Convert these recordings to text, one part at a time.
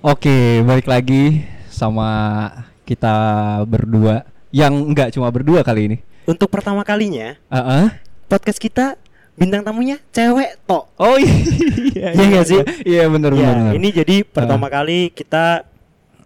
Oke, balik lagi sama kita berdua yang enggak cuma berdua kali ini. Untuk pertama kalinya Heeh. podcast kita bintang tamunya cewek tok. Oh iya. Iya nggak sih? Iya benar Ya, benar. ini jadi pertama kali kita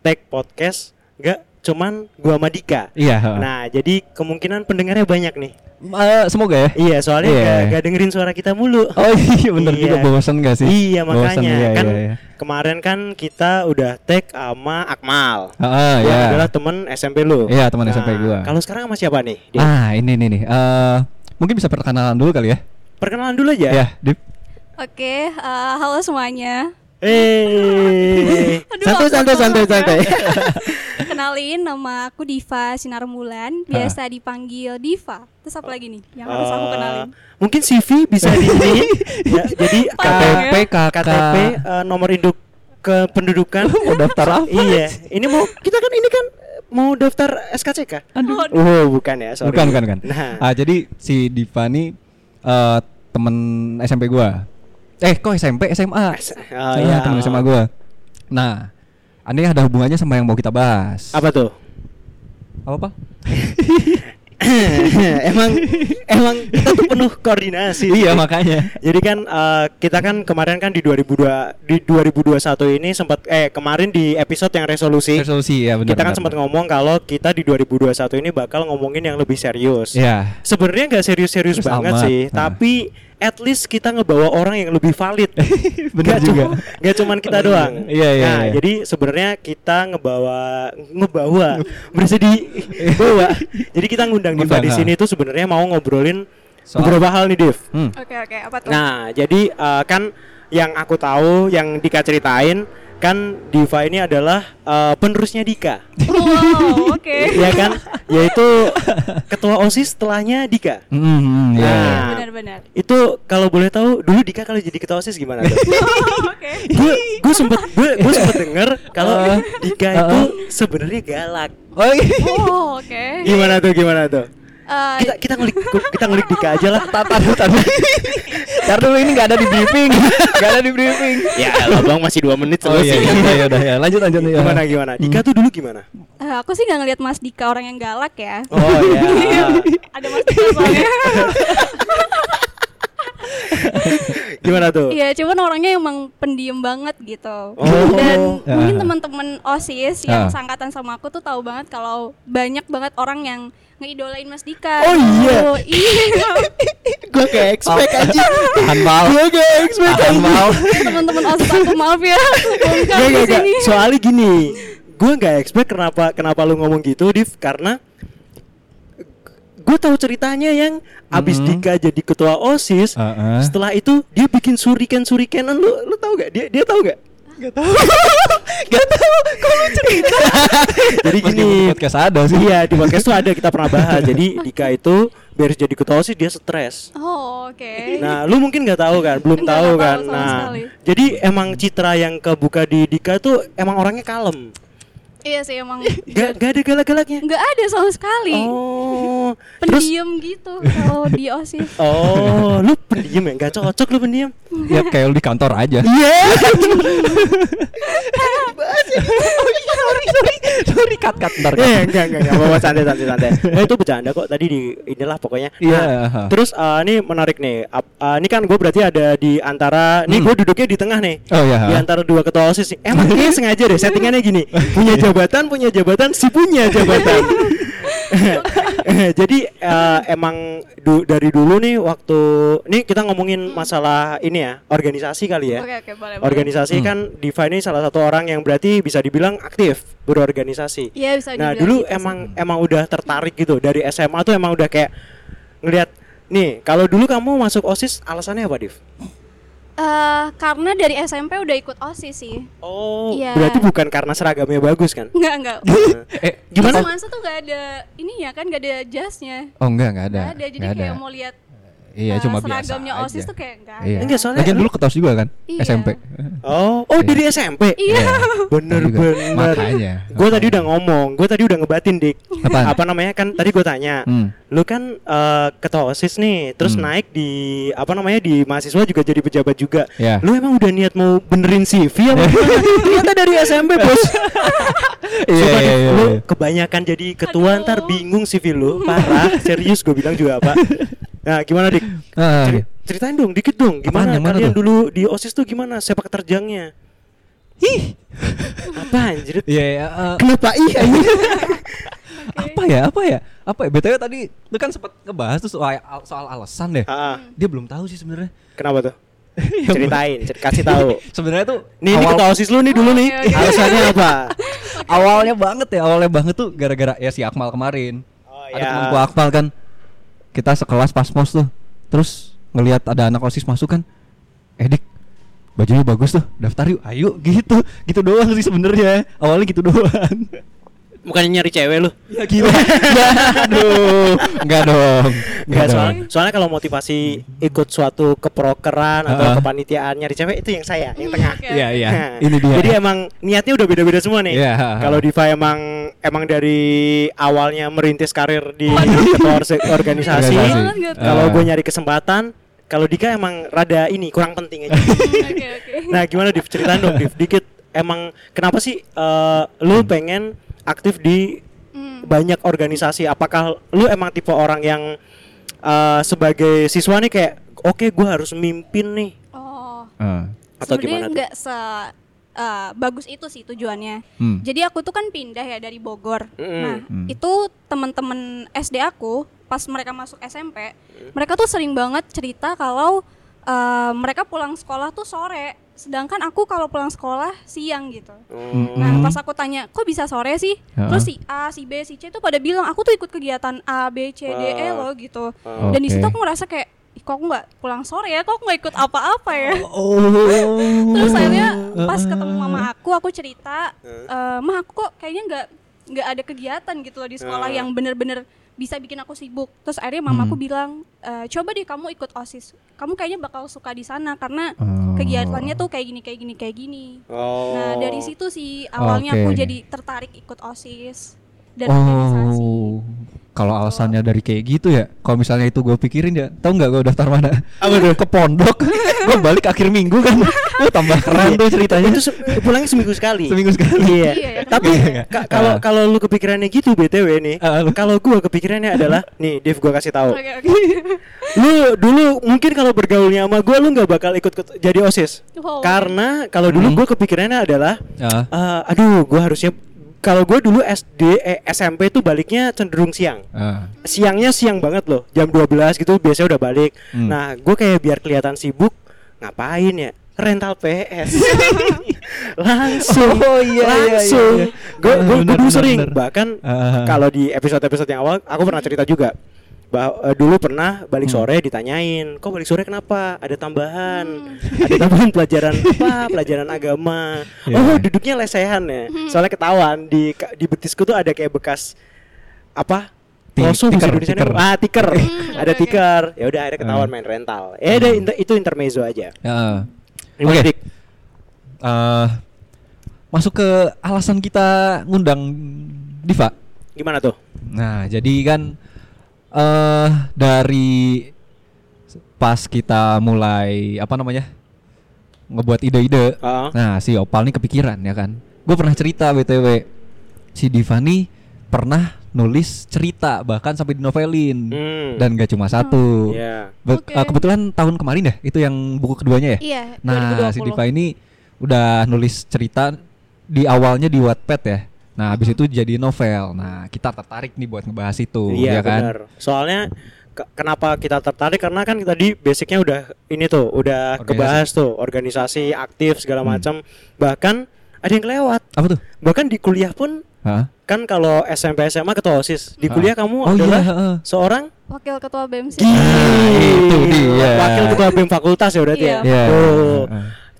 tag podcast nggak cuman gua sama Dika. Iya. heeh. Nah, jadi kemungkinan pendengarnya banyak nih. Eh, semoga ya. Iya, soalnya Iya. nggak nggak dengerin suara kita mulu. Oh iya benar Iya. juga bosan gak sih? Iya, makanya iya, kan iya, iya. kemarin kan kita udah tag sama Akmal. Heeh, Gua ya. adalah temen SMP lu. Iya, teman Nah, SMP gua. Kalau sekarang sama siapa nih? Dip? Ah, ini nih nih. Eh, mungkin bisa perkenalan dulu kali ya? Perkenalan dulu aja. Ya, Dip. Oke, eh, halo semuanya. Eh, santai santai santai santai. Kenalin nama aku Diva Sinar Mulan, biasa dipanggil Diva. Terus apa lagi nih yang harus aku Eh, kenalin? Mungkin CV bisa di ya, jadi KTP, ya. KTP eh, nomor induk kependudukan. Mau daftar apa? iya, ini mau kita kan ini kan mau daftar SKCK. Aduh. Oh, bukan ya, sorry. Bukan, bukan, bukan. Nah, Ah, jadi si Diva nih eh, temen SMP gua. Eh, kok SMP, SMA? S- oh, Iya, iya. temen SMA gua. Nah, ini ada hubungannya sama yang mau kita bahas. apa tuh? Apa, Pak? emang emang kita tuh penuh koordinasi. iya, makanya. Jadi kan eh, kita kan kemarin kan di 2002 di 2021 ini sempat eh kemarin di episode yang resolusi Resolusi ya benar. kita kan benar, sempat benar. ngomong kalau kita di 2021 ini bakal ngomongin yang lebih serius. Iya. Sebenarnya nggak serius-serius Serius banget amat. sih, Nah. tapi at least kita ngebawa orang yang lebih valid. Benar Nggak juga. cuma- nggak cuman kita doang. Iya, iya, Nah, iya. jadi sebenarnya kita ngebawa ngebawa berasa di bawa. Jadi kita ngundang Diva di sini tuh sebenarnya mau ngobrolin Soal- beberapa hal nih, Div. Hmm. Oke, oke, apa tuh? Nah, jadi eh, kan yang aku tahu, yang Dika ceritain, kan Diva ini adalah eh, penerusnya Dika. Wow, oke. Iya kan? Yaitu ketua OSIS setelahnya Dika. Iya. Nah. Iya, benar-benar. Itu kalau boleh tahu, dulu Dika kalau jadi ketua OSIS gimana tuh? Oke. gue gue sempet gue gue sempet denger kalau Uh, Dika uh, itu uh. sebenarnya galak. Oh, iya. Oh, oke. Gimana tuh? Gimana tuh? Eh, Kita kita ngulik kita ngulik Dika aja lah. Tar, tar, tar, dulu. Ini nggak ada di briefing, nggak ada di briefing. Ya, bang masih dua menit Oh iya, iya, iya, udah ya. Lanjut, lanjut. ya. Gimana gimana? Dika tuh dulu gimana? eh, aku sih nggak ngeliat Mas Dika orang yang galak ya. Oh iya. Ada Mas Dika soalnya. Gimana tuh? Iya, cuman orangnya emang pendiam banget gitu. Oh. Dan Ya. mungkin teman-teman OSIS yang Ah. sangkatan sama aku tuh tahu banget kalau banyak banget orang yang ngeidolain Mas Dika. Oh, iya. Oh, iya. gue kayak expect aja. Tahan mal. Gue kayak expect aja. teman-teman OSIS aku maaf ya. Bongkar Gak, gak. Soalnya gini, gue gak expect kenapa kenapa lu ngomong gitu, Div, karena gue tahu ceritanya yang abis Mhm. Dika jadi ketua osis, Heeh. setelah itu dia bikin suriken surikenan, lu lu tahu gak? Dia dia tahu gak? Gak tahu. Gak tahu. Kok lu cerita? Jadi gini, di podcast ada sih. Iya di podcast tuh ada kita pernah bahas. Jadi Dika itu biar jadi ketua osis dia stres. Oh, oke. Nah, lu mungkin nggak tahu kan, belum tahu kan. tahu Nah, sekali. jadi emang citra yang kebuka di Dika tuh emang orangnya kalem. Iya sih emang Gak, gak ada galak-galaknya. nggak ada sama sekali. Oh, terus Pendiam gitu kalau di OSIS. oh, lu pendiam ya? Gak cocok lu pendiam. Ya kayak lu di kantor aja. Iya. sorry, sorry. Sorry, cut, cut. Ntar, cut. Eh, enggak, enggak, enggak apa-apa santai, santai, santai. Eh, itu bercanda kok tadi di inilah pokoknya. Iya. Nah, terus eh, ini menarik nih. Eh, ini kan gue berarti ada di antara, nih Hmm. gue duduknya di tengah nih. Oh iya. Di antara dua ketua OSIS nih. Emang kayaknya sengaja deh settingannya gini. Punya jabatan, punya jabatan, si punya jabatan. Jadi eh, emang du- dari dulu nih waktu nih kita ngomongin masalah ini ya, organisasi kali ya. Oke, oke, boleh. boleh. Organisasi Hmm. kan Diva ini salah satu orang yang berarti bisa dibilang aktif berorganisasi. Iya, bisa Nah dulu gitu sih. emang emang udah tertarik gitu dari SMA tuh emang udah kayak ngelihat nih kalau dulu kamu masuk osis alasannya apa Div? Eh, karena dari SMP udah ikut OSIS sih. Oh Iya. berarti bukan karena seragamnya bagus kan? Enggak, enggak. eh, Gimana? Pas masa tuh gak ada ini ya kan gak ada jasnya. Oh enggak, enggak ada. Gak ada, jadi Nggak kayak ada. mau lihat Iya, eh, cuma biasa seragamnya aja. OSIS tuh kayak enggak. Iya. Enggak, soalnya Lagian lu- dulu ketos juga kan? Iya. SMP. Oh, oh dari SMP. Iya. Bener Juga. bener. Makanya. Gue tadi udah ngomong, gue tadi udah ngebatin dik. Apaan? Apa namanya kan? Tadi gue tanya, Hmm. lu kan eh, ketua osis nih, terus Hmm. naik di apa namanya di mahasiswa juga jadi pejabat juga. Ya. Lu emang udah niat mau benerin CV apa? Ternyata dari SMP bos. Iya, iya, iya, lu iya. kebanyakan jadi ketua Aduh. ntar bingung CV lu, parah. Serius gue bilang juga apa? Nah gimana dik? Ceri- ceritain dong, dikit dong. Gimana Apaan, kalian tuh? dulu di osis tuh gimana sepak terjangnya? Ih. Apa anjir? Iya, iya, eh, Kenapa iya anjir? apa ya? Apa ya? Apa ya? BTW tadi lu kan sempat ngebahas tuh soal, soal alasan deh. Ah, Dia belum tahu sih sebenarnya. kenapa tuh? Ya, Ceritain, cer- kasih tahu. Sebenarnya tuh Nih, ini awal- ketua osis lu nih dulu nih. Oke, oke. Alasannya apa? awalnya banget ya, awalnya banget tuh gara-gara ya si Akmal kemarin. Oh Ada temen gua Akmal kan. Kita sekelas pas mos tuh. Terus ngelihat ada anak OSIS masuk kan. Eh Dik, bajunya bagus tuh, daftar yuk, ayo gitu. Gitu doang sih sebenarnya. Awalnya gitu doang. Bukannya nyari cewek lu? ya gila. ya, aduh. Enggak dong. Enggak, dong. soalnya, soalnya kalau motivasi ikut suatu keprokeran atau Ah. kepanitiaan nyari cewek itu yang saya, yang tengah. Iya, iya. Nah, Ini dia. Jadi emang niatnya udah beda-beda semua nih. Iya. Kalau Diva emang emang dari awalnya merintis karir di ketua organisasi. Kalau gue nyari kesempatan, kalau Dika emang rada ini kurang penting aja. Oke, oke. nah, gimana Div? Ceritain dong Div, dikit. Emang kenapa sih eh, lu pengen aktif di Hmm. banyak organisasi? Apakah lu emang tipe orang yang eh, sebagai siswa nih kayak oke gue harus mimpin nih Oh. Ah. atau Sebenarnya gimana tuh? nggak se uh, bagus itu sih tujuannya. Hmm. Jadi aku tuh kan pindah ya dari Bogor. Mm. Nah, Hmm. itu teman-teman SD aku pas mereka masuk SMP, mereka tuh sering banget cerita kalau uh, mereka pulang sekolah tuh sore, sedangkan aku kalau pulang sekolah siang gitu. Hmm. Nah, pas aku tanya, "Kok bisa sore sih?" Ha-ha. Terus si A, si B, si C tuh pada bilang, "Aku tuh ikut kegiatan A, B, C, D, E loh." gitu. Ah. Dan di situ aku ngerasa kayak, "Ih, kok aku nggak pulang sore ya? Kok aku nggak ikut apa-apa ya?" Oh. Terus akhirnya pas ketemu mama aku, aku cerita, "Eh, "Mah, aku kok kayaknya nggak nggak ada kegiatan gitu loh di sekolah Ah. yang bener-bener bisa bikin aku sibuk." Terus akhirnya mamaku Hmm. bilang, "Eh, "Coba deh kamu ikut OSIS. Kamu kayaknya bakal suka di sana karena Oh. kegiatannya tuh kayak gini kayak gini kayak gini." Oh. Nah, dari situ sih awalnya Oke. aku jadi tertarik ikut OSIS dan organisasi. Oh. Kalau alasannya dari kayak gitu ya, kalau misalnya itu gue pikirin ya, tau nggak gue daftar mana? Apa tuh? Ke pondok. gue balik akhir minggu kan, oh, tambah keren tuh ceritanya. Itu se- pulangnya seminggu sekali. Seminggu sekali. Iya. Iya, ya, Tapi Iya. ka- kalau Ah. kalau lu kepikirannya gitu BTW nih. Lu. Kalau gua kepikirannya adalah nih, Dev gua kasih tahu. Oke, oke. Lu dulu mungkin kalau bergaulnya sama gua lu nggak bakal ikut jadi OSIS. Wow. Karena kalau dulu Hmm. gua kepikirannya adalah Ah. eh, aduh, gua harusnya kalau gua dulu SD eh, SMP tuh baliknya cenderung siang. Ah. Siangnya siang banget loh, jam 12 gitu biasanya udah balik. Hmm. Nah, gue kayak biar kelihatan sibuk, ngapain ya? Rental PS. langsung. Oh, iya, iya, langsung. iya, iya. Gue Ah, gue benar, dulu sering benar. bahkan Ah. kalau di episode-episode yang awal aku pernah cerita juga. Bah, eh, dulu pernah balik Hmm. sore ditanyain, "Kok balik sore kenapa? Ada tambahan. Hmm. Ada tambahan pelajaran apa? Pelajaran agama." Iya. Oh, duduknya lesehan ya. Soalnya ketahuan di di betisku tuh ada kayak bekas apa? Bahasa tiker? Ah, tiker. Hmm, ada tiker. Ya udah ada ketahuan Hmm. main rental. Ya udah inter- itu intermezzo aja. Gimana, Oke. Dik? Eh, masuk ke alasan kita ngundang Diva. Gimana tuh? Nah, jadi kan eh dari pas kita mulai apa namanya? ngebuat ide-ide. Ah. Nah, si Opal nih kepikiran ya kan. Gue pernah cerita BTW. Si Diva nih pernah nulis cerita bahkan sampai dinovelin. Hmm. Dan gak cuma satu. Iya. Be- Oke. eh, kebetulan tahun kemarin ya, itu yang buku keduanya ya. Iya, Nah, 2020. si Diva ini udah nulis cerita di awalnya di Wattpad ya. Nah, habis itu jadi novel. Nah, kita tertarik nih buat ngebahas itu, ya Iya kan? benar. Soalnya ke- kenapa kita tertarik karena kan tadi basicnya udah ini tuh udah Organisasi. kebahas tuh organisasi aktif segala Hmm. macam. Bahkan ada yang kelewat. Apa tuh? Bahkan di kuliah pun Hah? kan kalau SMP SMA ketua OSIS. Di Ah. kuliah kamu Oh iya, adalah heeh. seorang Wakil ketua BEM sih. Ah, itu dia. Wakil ketua BEM fakultas ya berarti Iya. ya. Iya. Tuh.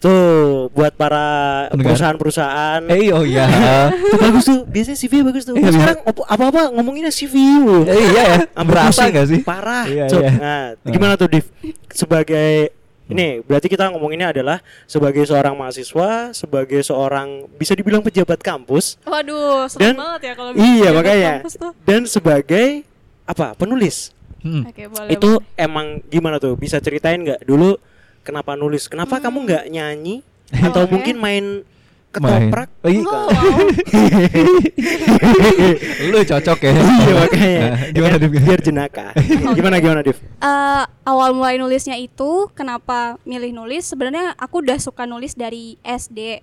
Tuh buat para perusahaan-perusahaan. Eh oh iya. Itu bagus tuh. Biasanya CV bagus tuh. Iya, Sekarang apa-apa ngomonginnya CV lu. Eh, iya ya. Berasa pusing. gak sih? Parah. Iya, iya. Nah, gimana tuh Div? Sebagai ini berarti kita ngomonginnya adalah sebagai seorang mahasiswa, sebagai seorang bisa dibilang pejabat kampus Waduh, dan serem banget ya kalau iya makanya tuh. dan sebagai apa penulis Hmm. Oke, boleh. itu boleh. emang gimana tuh bisa ceritain nggak dulu kenapa nulis kenapa kamu nggak nyanyi atau Hmm. Oke. mungkin main ketoprak Main. Oh, iya. Oh, wow. Lu cocok ya. iya makanya Nah, Gimana Div? biar jenaka gimana gimana Div Eh, awal mulai nulisnya itu kenapa milih nulis sebenarnya aku udah suka nulis dari SD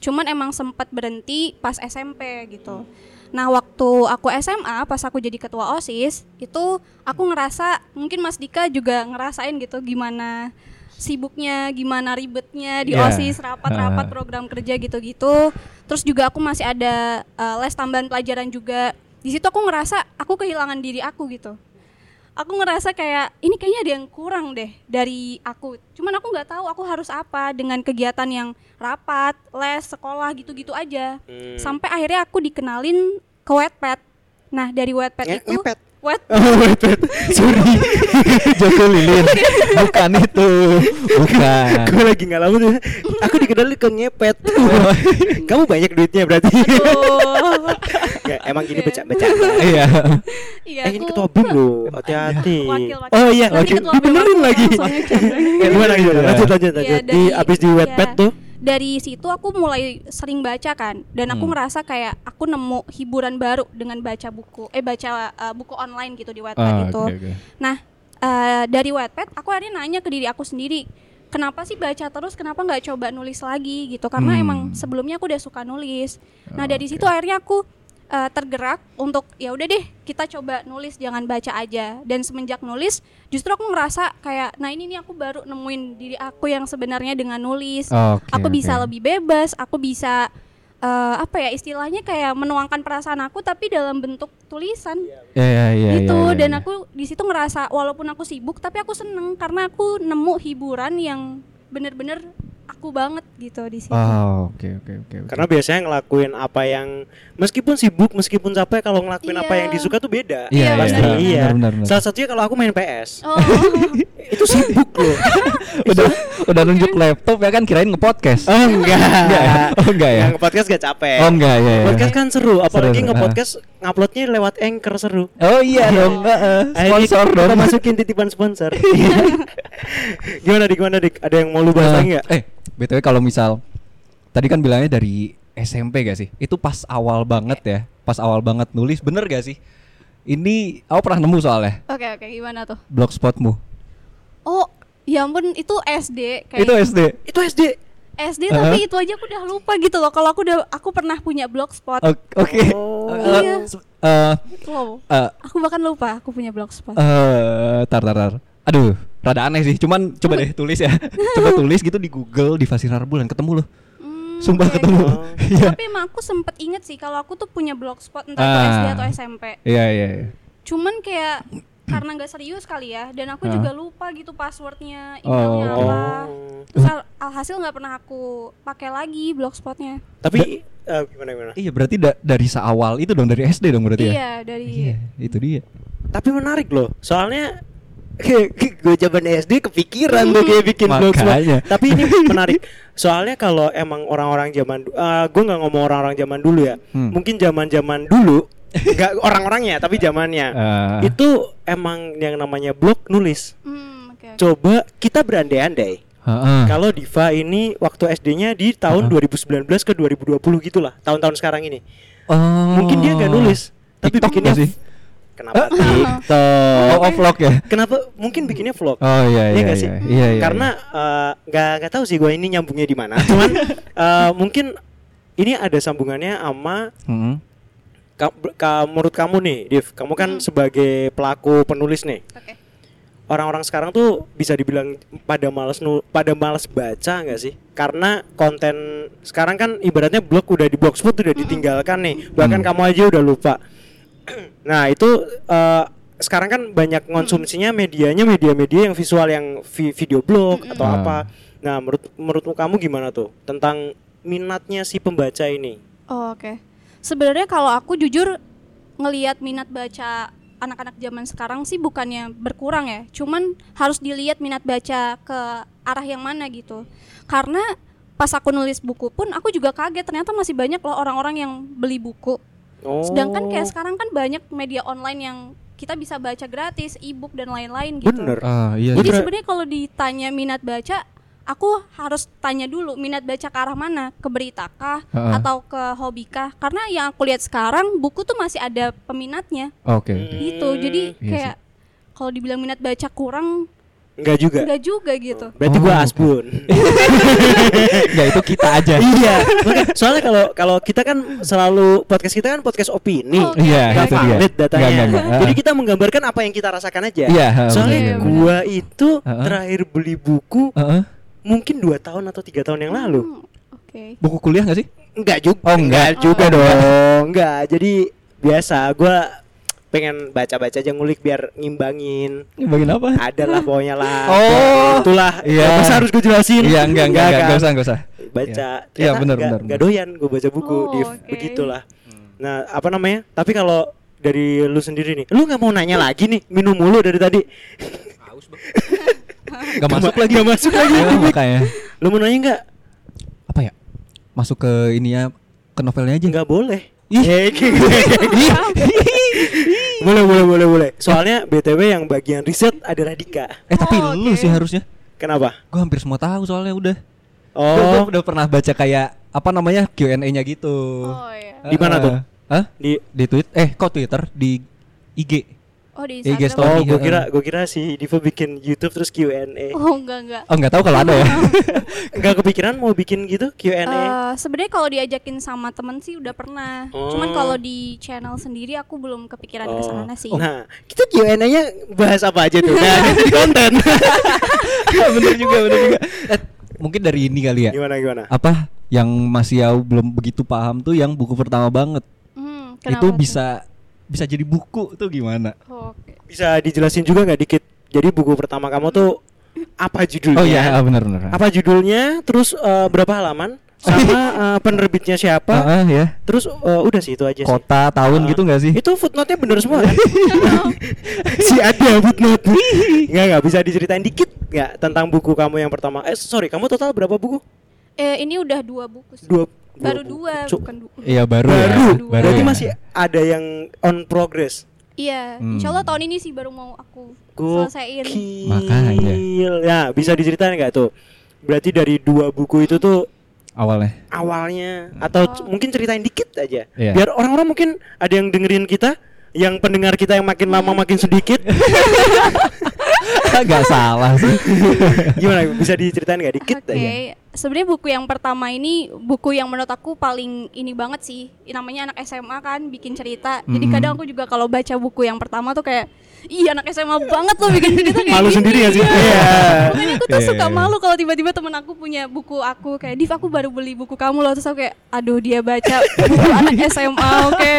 cuman emang sempat berhenti pas SMP gitu nah waktu aku SMA pas aku jadi ketua osis itu aku ngerasa mungkin Mas Dika juga ngerasain gitu gimana sibuknya gimana ribetnya di Iya. osis rapat-rapat program kerja gitu-gitu. Terus juga aku masih ada eh, les tambahan pelajaran juga. Di situ aku ngerasa aku kehilangan diri aku gitu. Aku ngerasa kayak ini kayaknya ada yang kurang deh dari aku. Cuman aku nggak tahu aku harus apa dengan kegiatan yang rapat les sekolah gitu-gitu aja. Hmm. sampai akhirnya aku dikenalin ke Wattpad. Nah dari Wattpad Nge- itu ngepet. Oh wait, wait. sorry Joko Lilin. Bukan itu. Bukan. gue lagi nggak lalu tuh aku dikenalin ke ngepet kamu banyak duitnya berarti. Nggak, emang gini Oke. becak-becak Iya. iya eh ini ketua BIM loh hati-hati Wakil, wakil. oh iya Nanti ketua BEM benerin aku lagi gimana gimana Iya. lanjut lanjut Iya, lanjut di dari- abis di wetpad iya. tuh dari situ aku mulai sering baca kan dan aku Hmm. ngerasa kayak aku nemu hiburan baru dengan baca buku eh baca uh, buku online gitu di Wattpad Ah, itu oke, oke. nah uh, dari Wattpad aku akhirnya nanya ke diri aku sendiri kenapa sih baca terus kenapa nggak coba nulis lagi gitu karena Hmm. emang sebelumnya aku udah suka nulis nah Oh, dari oke. situ akhirnya aku uh, tergerak untuk ya udah deh kita coba nulis jangan baca aja dan semenjak nulis justru aku ngerasa kayak nah ini nih aku baru nemuin diri aku yang sebenarnya dengan nulis Oke, aku bisa oke. lebih bebas aku bisa eh, apa ya istilahnya kayak menuangkan perasaan aku tapi dalam bentuk tulisan Iya, iya, iya. gitu iya, iya, dan iya. aku di situ ngerasa walaupun aku sibuk tapi aku seneng karena aku nemu hiburan yang bener-bener aku banget gitu di situ Oh, oke oke oke. oke. karena biasanya ngelakuin apa yang meskipun sibuk meskipun capek kalau ngelakuin apa Iya. yang disuka tuh beda Iya, iya, pasti benar, iya benar, benar, benar. salah satunya kalau aku main PS oh itu sibuk loh udah udah nunjuk laptop ya kan kirain nge-podcast. oh enggak Enggak ya? Oh, enggak ya? yang podcast gak capek Oh enggak ya. ya. podcast kan seru apalagi Seru, nge-podcast nguploadnya lewat anchor seru Oh iya dong. heeh. Sponsor kita dong. masukin titipan sponsor gimana dik gimana dik ada yang mau lu bahas Eh, lagi nggak Eh, BTW kalau misal tadi kan bilangnya dari SMP gak sih? Itu pas awal banget ya. Pas awal banget nulis, bener gak sih? Ini aku pernah nemu soalnya oke oke gimana tuh blogspotmu. oh ya ampun itu SD kayak Itu SD. itu SD SD Heeh. tapi itu aja aku udah lupa gitu loh kalau aku udah aku pernah punya blogspot Oke. Oh. Eh, Iya. eh, wow eh, aku bahkan lupa aku punya blogspot eh, tar tar tar. Aduh, rada aneh sih. Cuman coba deh tulis ya. coba tulis gitu di Google di Fasilitas Bulan ketemu loh. Hmm, Sumpah oke, ketemu. Oh. Iya. Tapi emang aku sempet inget sih kalau aku tuh punya blogspot entah itu Ah. SD atau SMP. Iya iya iya. Cuman kayak karena nggak serius kali ya, dan aku Ah. juga lupa gitu passwordnya, emailnya Oh. apa. Oh. Terus al- alhasil nggak pernah aku pakai lagi blogspotnya. tapi eh, gimana gimana Iya berarti da- dari seawal itu dong dari SD dong berarti ya. Iya dari Iya, itu dia. tapi menarik loh soalnya gue zaman SD kepikiran tuh kayak bikin Makanya. tapi ini menarik soalnya kalau emang orang-orang zaman eh gue nggak ngomong orang-orang zaman dulu ya Hmm. mungkin zaman zaman dulu nggak orang-orangnya tapi zamannya Ah. itu emang yang namanya blog nulis Hmm, oke. oke. coba kita berandai-andai Heeh. kalau Diva ini waktu SD-nya di tahun 2019 ke 2020 gitulah tahun-tahun sekarang ini Oh. mungkin dia nggak nulis tapi TikTok bikinnya sih? Kenapa Oh, TikTok oh, vlog ya. kenapa mungkin bikinnya vlog Oh iya iya nggak iya. sih? Iya iya. Karena eh, nggak nggak tahu sih gue ini nyambungnya di mana. Cuman eh, mungkin ini ada sambungannya sama Heeh. ka- ka- menurut kamu nih, Div. Kamu kan Hmm. sebagai pelaku penulis nih. Oke. Orang-orang sekarang tuh bisa dibilang pada malas nu pada malas baca nggak sih? Karena konten sekarang kan ibaratnya blog udah di blogspot udah ditinggalkan nih. Bahkan Hmm. kamu aja udah lupa. nah itu eh, sekarang kan banyak konsumsinya medianya media-media yang visual yang vi- video blog atau Ah. apa. Nah menurut menurutmu kamu gimana tuh tentang minatnya si pembaca ini? Oh, Oke. Sebenarnya kalau aku jujur ngelihat minat baca anak-anak zaman sekarang sih bukannya berkurang ya. Cuman harus dilihat minat baca ke arah yang mana gitu. Karena pas aku nulis buku pun aku juga kaget ternyata masih banyak loh orang-orang yang beli buku. Oh. Sedangkan kayak sekarang kan banyak media online yang kita bisa baca gratis, e-book dan lain-lain gitu. bener. Ah, iya. Jadi Bener. sebenarnya kalau ditanya minat baca, aku harus tanya dulu minat baca ke arah mana, ke berita kah Heeh. atau ke hobi kah? Karena yang aku lihat sekarang buku tuh masih ada peminatnya. Oke. Hmm. Gitu. Jadi Iya kayak kalau dibilang minat baca kurang, Enggak juga. enggak juga gitu. Berarti Oh, gua asbun. Enggak itu kita aja. iya. Soalnya kalau kalau kita kan selalu podcast kita kan podcast opini. Oh, Iya, Nggak itu dia. valid datanya. Nggak, nggak. Jadi kita menggambarkan apa yang kita rasakan aja. Iya, ha, Soalnya benar. gua itu Heeh. terakhir beli buku Heeh. mungkin dua tahun atau tiga tahun yang lalu. Hmm, Oke. Buku kuliah nggak sih? Enggak juga. Oh, enggak. juga dong. Enggak. Jadi biasa gua pengen baca-baca aja ngulik biar ngimbangin. Ini bagian apa? Adalah pokoknya lah. Oh. itulah. Iya. Masa harus gue jelasin? Iya, enggak, enggak, enggak, enggak usah, enggak usah. baca Iya, Iya, benar, nggak- benar, nggak benar. doyan gue baca buku Oh, Div. oke. begitulah nah apa namanya tapi kalau dari lu sendiri nih lu nggak mau nanya lagi nih minum mulu dari tadi Enggak masuk lagi. nggak masuk lagi Ya, makanya. lu mau nanya nggak Apa ya? Masuk ke ini ya ke novelnya aja. nggak boleh Ih. Eh, boleh boleh boleh boleh soalnya btw yang bagian riset ada Radika Eh tapi Oh, lu oke. sih harusnya. kenapa Gua hampir semua tahu soalnya udah. oh Gua, gua udah pernah baca kayak apa namanya Q&A-nya gitu. Oh iya. Di mana tuh? Hah? di Di tweet eh kok Twitter di IG. Oh di IG Instagram. story. oh gue kira gue kira si Diva bikin YouTube terus Q&A Oh enggak enggak. Oh nggak tahu kalau ada ya. nggak kepikiran mau bikin gitu Q&A Eh, sebenarnya kalau diajakin sama temen sih udah pernah. Cuman Oh. kalau di channel sendiri aku belum kepikiran ke sana sih. Nah, kita Q&A-nya bahas apa aja tuh? Nah, itu di konten. bener juga, bener juga. Eh, mungkin dari ini kali ya. gimana gimana? Apa yang masih ya belum begitu paham tuh yang buku pertama banget. Hmm, itu kenapa tuh? Bisa jadi buku tuh gimana? Oke. Bisa dijelasin juga nggak dikit? Jadi buku pertama kamu tuh apa judulnya? Oh iya, benar benar. Apa judulnya? Terus eh, berapa halaman? Sama eh, penerbitnya siapa? Ah, ah, ya. Terus eh, udah sih itu aja sih. Kota, tahun Ah. gitu nggak sih? Itu footnote-nya bener semua kan? si ada footnote. Nggak nggak bisa diceritain dikit nggak tentang buku kamu yang pertama? Eh sorry, kamu total berapa buku? Eh ini udah dua buku sih. Dua. Baru dua, Cuk, bukan dua. Iya baru, Baru. ya. Baru Berarti ya. masih ada yang on progress. Iya, Hmm. insya Allah tahun ini sih baru mau aku selesaiin. Gokil. Makanya. Ya, bisa diceritain nggak tuh? Berarti dari dua buku itu tuh awalnya. awalnya atau c- Oh. mungkin ceritain dikit aja. Iya. Biar orang-orang mungkin ada yang dengerin kita, yang pendengar kita yang makin lama makin sedikit. Gak salah sih. Gimana? Bisa diceritain nggak dikit Oke, aja? sebenarnya buku yang pertama ini buku yang menurut aku paling ini banget sih. Namanya anak SMA kan bikin cerita. Jadi Mhm. kadang aku juga kalau baca buku yang pertama tuh kayak iya anak SMA banget loh bikin cerita kayak Malu gini." sendiri ya sih? Iya. Iya. Makanya aku tuh Iya, suka malu kalau tiba-tiba temen aku punya buku aku kayak Div aku baru beli buku kamu loh terus aku kayak aduh dia baca buku anak SMA oke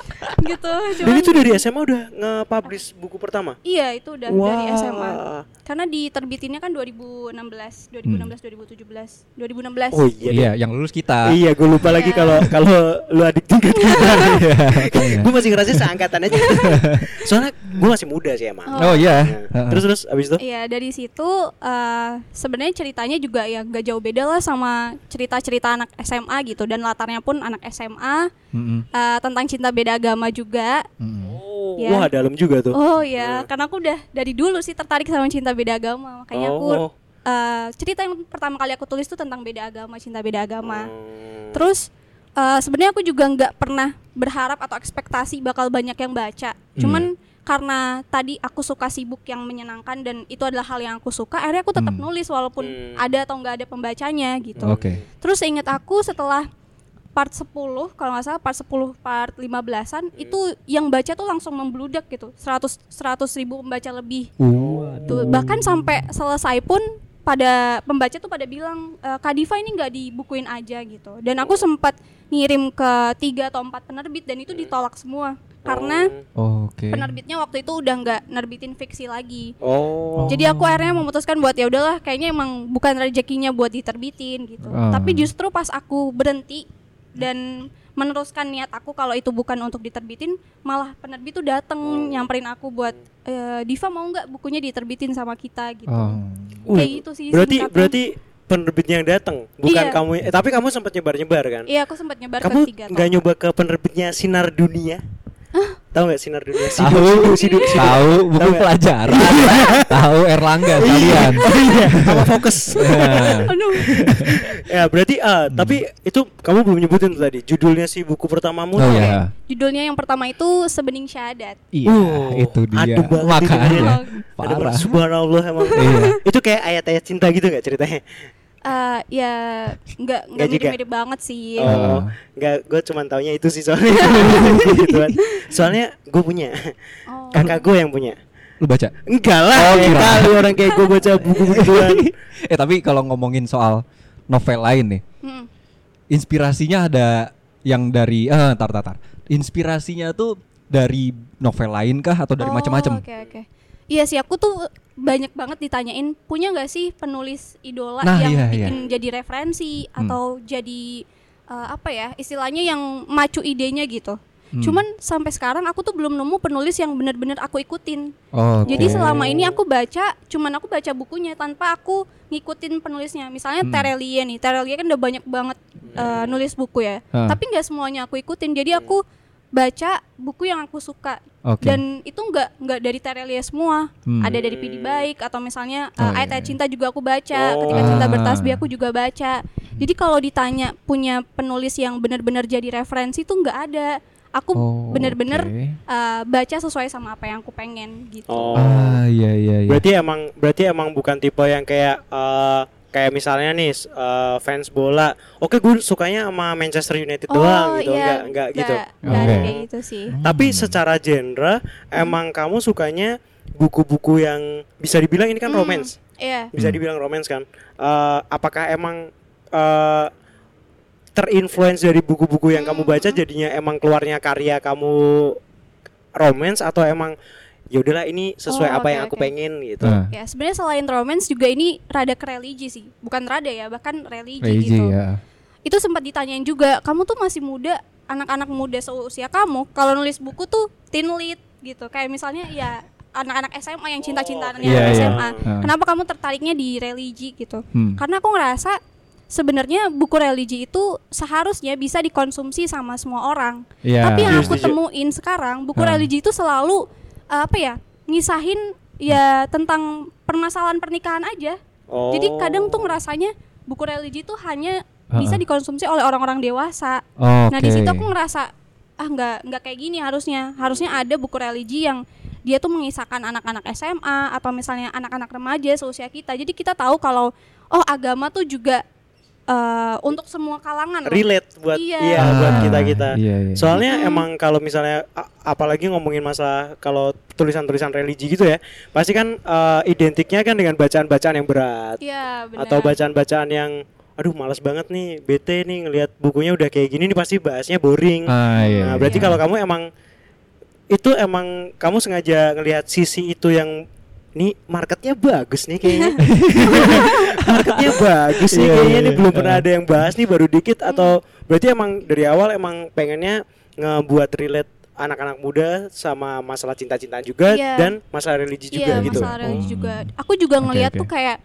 gitu Dan cuman itu dari SMA udah nge-publish buku pertama? iya itu udah dari Wah. SMA karena diterbitinnya kan 2016 2016 2017 2016 Oh iya. Iya, yang lulus kita. Iya, gue lupa lagi Iya. kalau kalau lu adik tingkat kita. Iya, gue masih ngerasa seangkatan aja. Soalnya gue masih muda sih emang. Oh iya. Nah, terus terus abis itu? Iya dari situ eh, sebenarnya ceritanya juga ya gak jauh beda lah sama cerita-cerita anak SMA gitu dan latarnya pun anak SMA Mm-mm. eh, tentang cinta beda agama juga. Mm-mm. Oh, Ya. wah dalam juga tuh. Oh ya, karena aku udah dari dulu sih tertarik sama cinta beda agama makanya aku Oh. eh, cerita yang pertama kali aku tulis tuh tentang beda agama, cinta beda agama. Hmm. Terus eh, sebenarnya aku juga nggak pernah berharap atau ekspektasi bakal banyak yang baca. Cuman karena tadi aku suka sibuk yang menyenangkan dan itu adalah hal yang aku suka, akhirnya aku tetap Hmm. nulis walaupun Hmm. ada atau nggak ada pembacanya gitu. Oke. Terus ingat aku setelah part 10 kalau nggak salah part 10 part 15-an itu yang baca tuh langsung membludak gitu. 100 100 ribu pembaca lebih. Uh. Tuh, bahkan sampai selesai pun pada pembaca tuh pada bilang e, Kak Diva ini nggak dibukuin aja gitu dan aku sempat ngirim ke tiga atau empat penerbit dan itu ditolak semua karena Oke. penerbitnya waktu itu udah nggak nerbitin fiksi lagi Oh. jadi aku akhirnya memutuskan buat ya udahlah kayaknya emang bukan rezekinya buat diterbitin gitu Ah. tapi justru pas aku berhenti dan meneruskan niat aku kalau itu bukan untuk diterbitin malah penerbit tuh dateng nyamperin aku buat e, Diva mau nggak bukunya diterbitin sama kita gitu Oh. Uh, kayak gitu sih Berarti singkatnya. berarti penerbitnya yang datang, bukan Iya. kamu. Eh, tapi kamu sempat nyebar-nyebar kan? iya aku sempat nyebar kamu ke tiga nggak nyoba ke penerbitnya Sinar Dunia? Tahu nggak Sinar Dunia? Tahu, Sidu, Sidu, tahu buku Tahu pelajaran. tahu Erlangga sekalian. Iya, sama fokus. Ya. Aduh. ya berarti ah Hmm. tapi itu kamu belum nyebutin tadi judulnya si buku pertamamu Oh ya. judulnya yang pertama itu sebening syahadat Iya, Uh, itu dia. itu Makanya. Oh. Parah. Subhanallah emang. Iya. itu kayak ayat-ayat cinta gitu nggak ceritanya? Eh, ya nggak nggak juga? mirip-mirip banget sih Oh, nggak, gue cuma taunya itu sih soalnya. Gituan. Soalnya gue punya, Oh. kakak gue yang punya. Lu baca? Enggak lah, Oh, kirain. kali orang kayak gue baca buku begituan. eh tapi kalau ngomongin soal novel lain nih, Mm. inspirasinya ada yang dari eh tar tar tar. Inspirasinya tuh dari novel lain kah atau dari Oh, macam-macam? Oke oke. Iya sih aku tuh banyak banget ditanyain punya nggak sih penulis idola Nah, yang iya, bikin jadi referensi Hmm. atau jadi eh, apa ya istilahnya yang macu idenya gitu. Hmm. Cuman sampai sekarang aku tuh belum nemu penulis yang benar-benar aku ikutin. Oh, Jadi selama ini aku baca, cuman aku baca bukunya tanpa aku ngikutin penulisnya. Misalnya Hmm. Terelie nih, Terelie kan udah banyak banget eh, nulis buku ya. Ah. Tapi nggak semuanya aku ikutin. Jadi aku baca buku yang aku suka Oke. dan itu nggak nggak dari Terelie semua. Hmm. Ada dari Pidi Baik atau misalnya Oh, eh, iya, Ayat-ayat iya. Cinta juga aku baca. Oh. Ketika Cinta Ah. Bertasbih aku juga baca. Jadi kalau ditanya punya penulis yang benar-benar jadi referensi tuh nggak ada. Aku Oh, bener-bener oke. eh, baca sesuai sama apa yang aku pengen gitu. Oh. Ah iya iya iya. Berarti emang berarti emang bukan tipe yang kayak eh, kayak misalnya nih eh, fans bola. Oke, gue sukanya sama Manchester United doang gitu. iya, Enggak enggak gitu. nggak ada Oke. kayak gitu sih. Tapi secara genre emang kamu sukanya buku-buku yang bisa dibilang ini kan Hmm, romance. Iya. Bisa Hmm. dibilang romance kan. Eh, apakah emang eh, terinfluence dari buku-buku yang kamu Hmm. baca jadinya emang keluarnya karya kamu romance atau emang ya udahlah ini sesuai Oh, apa oke, yang aku oke. pengen gitu. Ah, Ya sebenarnya selain romance juga ini rada ke religi sih, bukan rada ya, bahkan religi, religi gitu. ya. Itu sempat ditanyain juga, kamu tuh masih muda, anak-anak muda seusia kamu, kalau nulis buku tuh teen lead gitu, kayak misalnya ya anak-anak SMA yang cinta-cintaan Iya, iya. SMA. Ah. Kenapa kamu tertariknya di religi gitu? Hmm. Karena aku ngerasa sebenarnya buku religi itu seharusnya bisa dikonsumsi sama semua orang. Iya. Tapi yang Setuju, aku temuin sekarang buku Ah. religi itu selalu uh, apa ya ngisahin ya tentang permasalahan pernikahan aja. Oh. Jadi kadang tuh ngerasanya buku religi itu hanya bisa Ah. dikonsumsi oleh orang-orang dewasa. Oke. Nah di situ aku ngerasa ah nggak nggak kayak gini harusnya. Harusnya ada buku religi yang dia tuh mengisahkan anak-anak SMA atau misalnya anak-anak remaja seusia kita. Jadi kita tahu kalau oh agama tuh juga eh, untuk semua kalangan. loh. relate buat Iya. iya, buat Ah, kita kita. iya, iya. Soalnya Mm-mm. emang kalau misalnya apalagi ngomongin masalah kalau tulisan-tulisan religi gitu ya, pasti kan eh, identiknya kan dengan bacaan-bacaan yang berat Iya benar. atau bacaan-bacaan yang aduh malas banget nih, bete nih ngelihat bukunya udah kayak gini nih pasti bahasnya boring. Ah, iya, nah, iya. berarti kalau kamu emang itu emang kamu sengaja ngelihat sisi itu yang nih marketnya bagus nih kayaknya marketnya bagus nih Iya, kayaknya iya, nih iya. belum pernah ada yang bahas nih baru dikit atau berarti emang dari awal emang pengennya ngebuat relate anak-anak muda sama masalah cinta-cintaan juga Iya. dan masalah religi juga Iya, gitu masalah religi Hmm. juga. Aku juga ngelihat oke. tuh kayak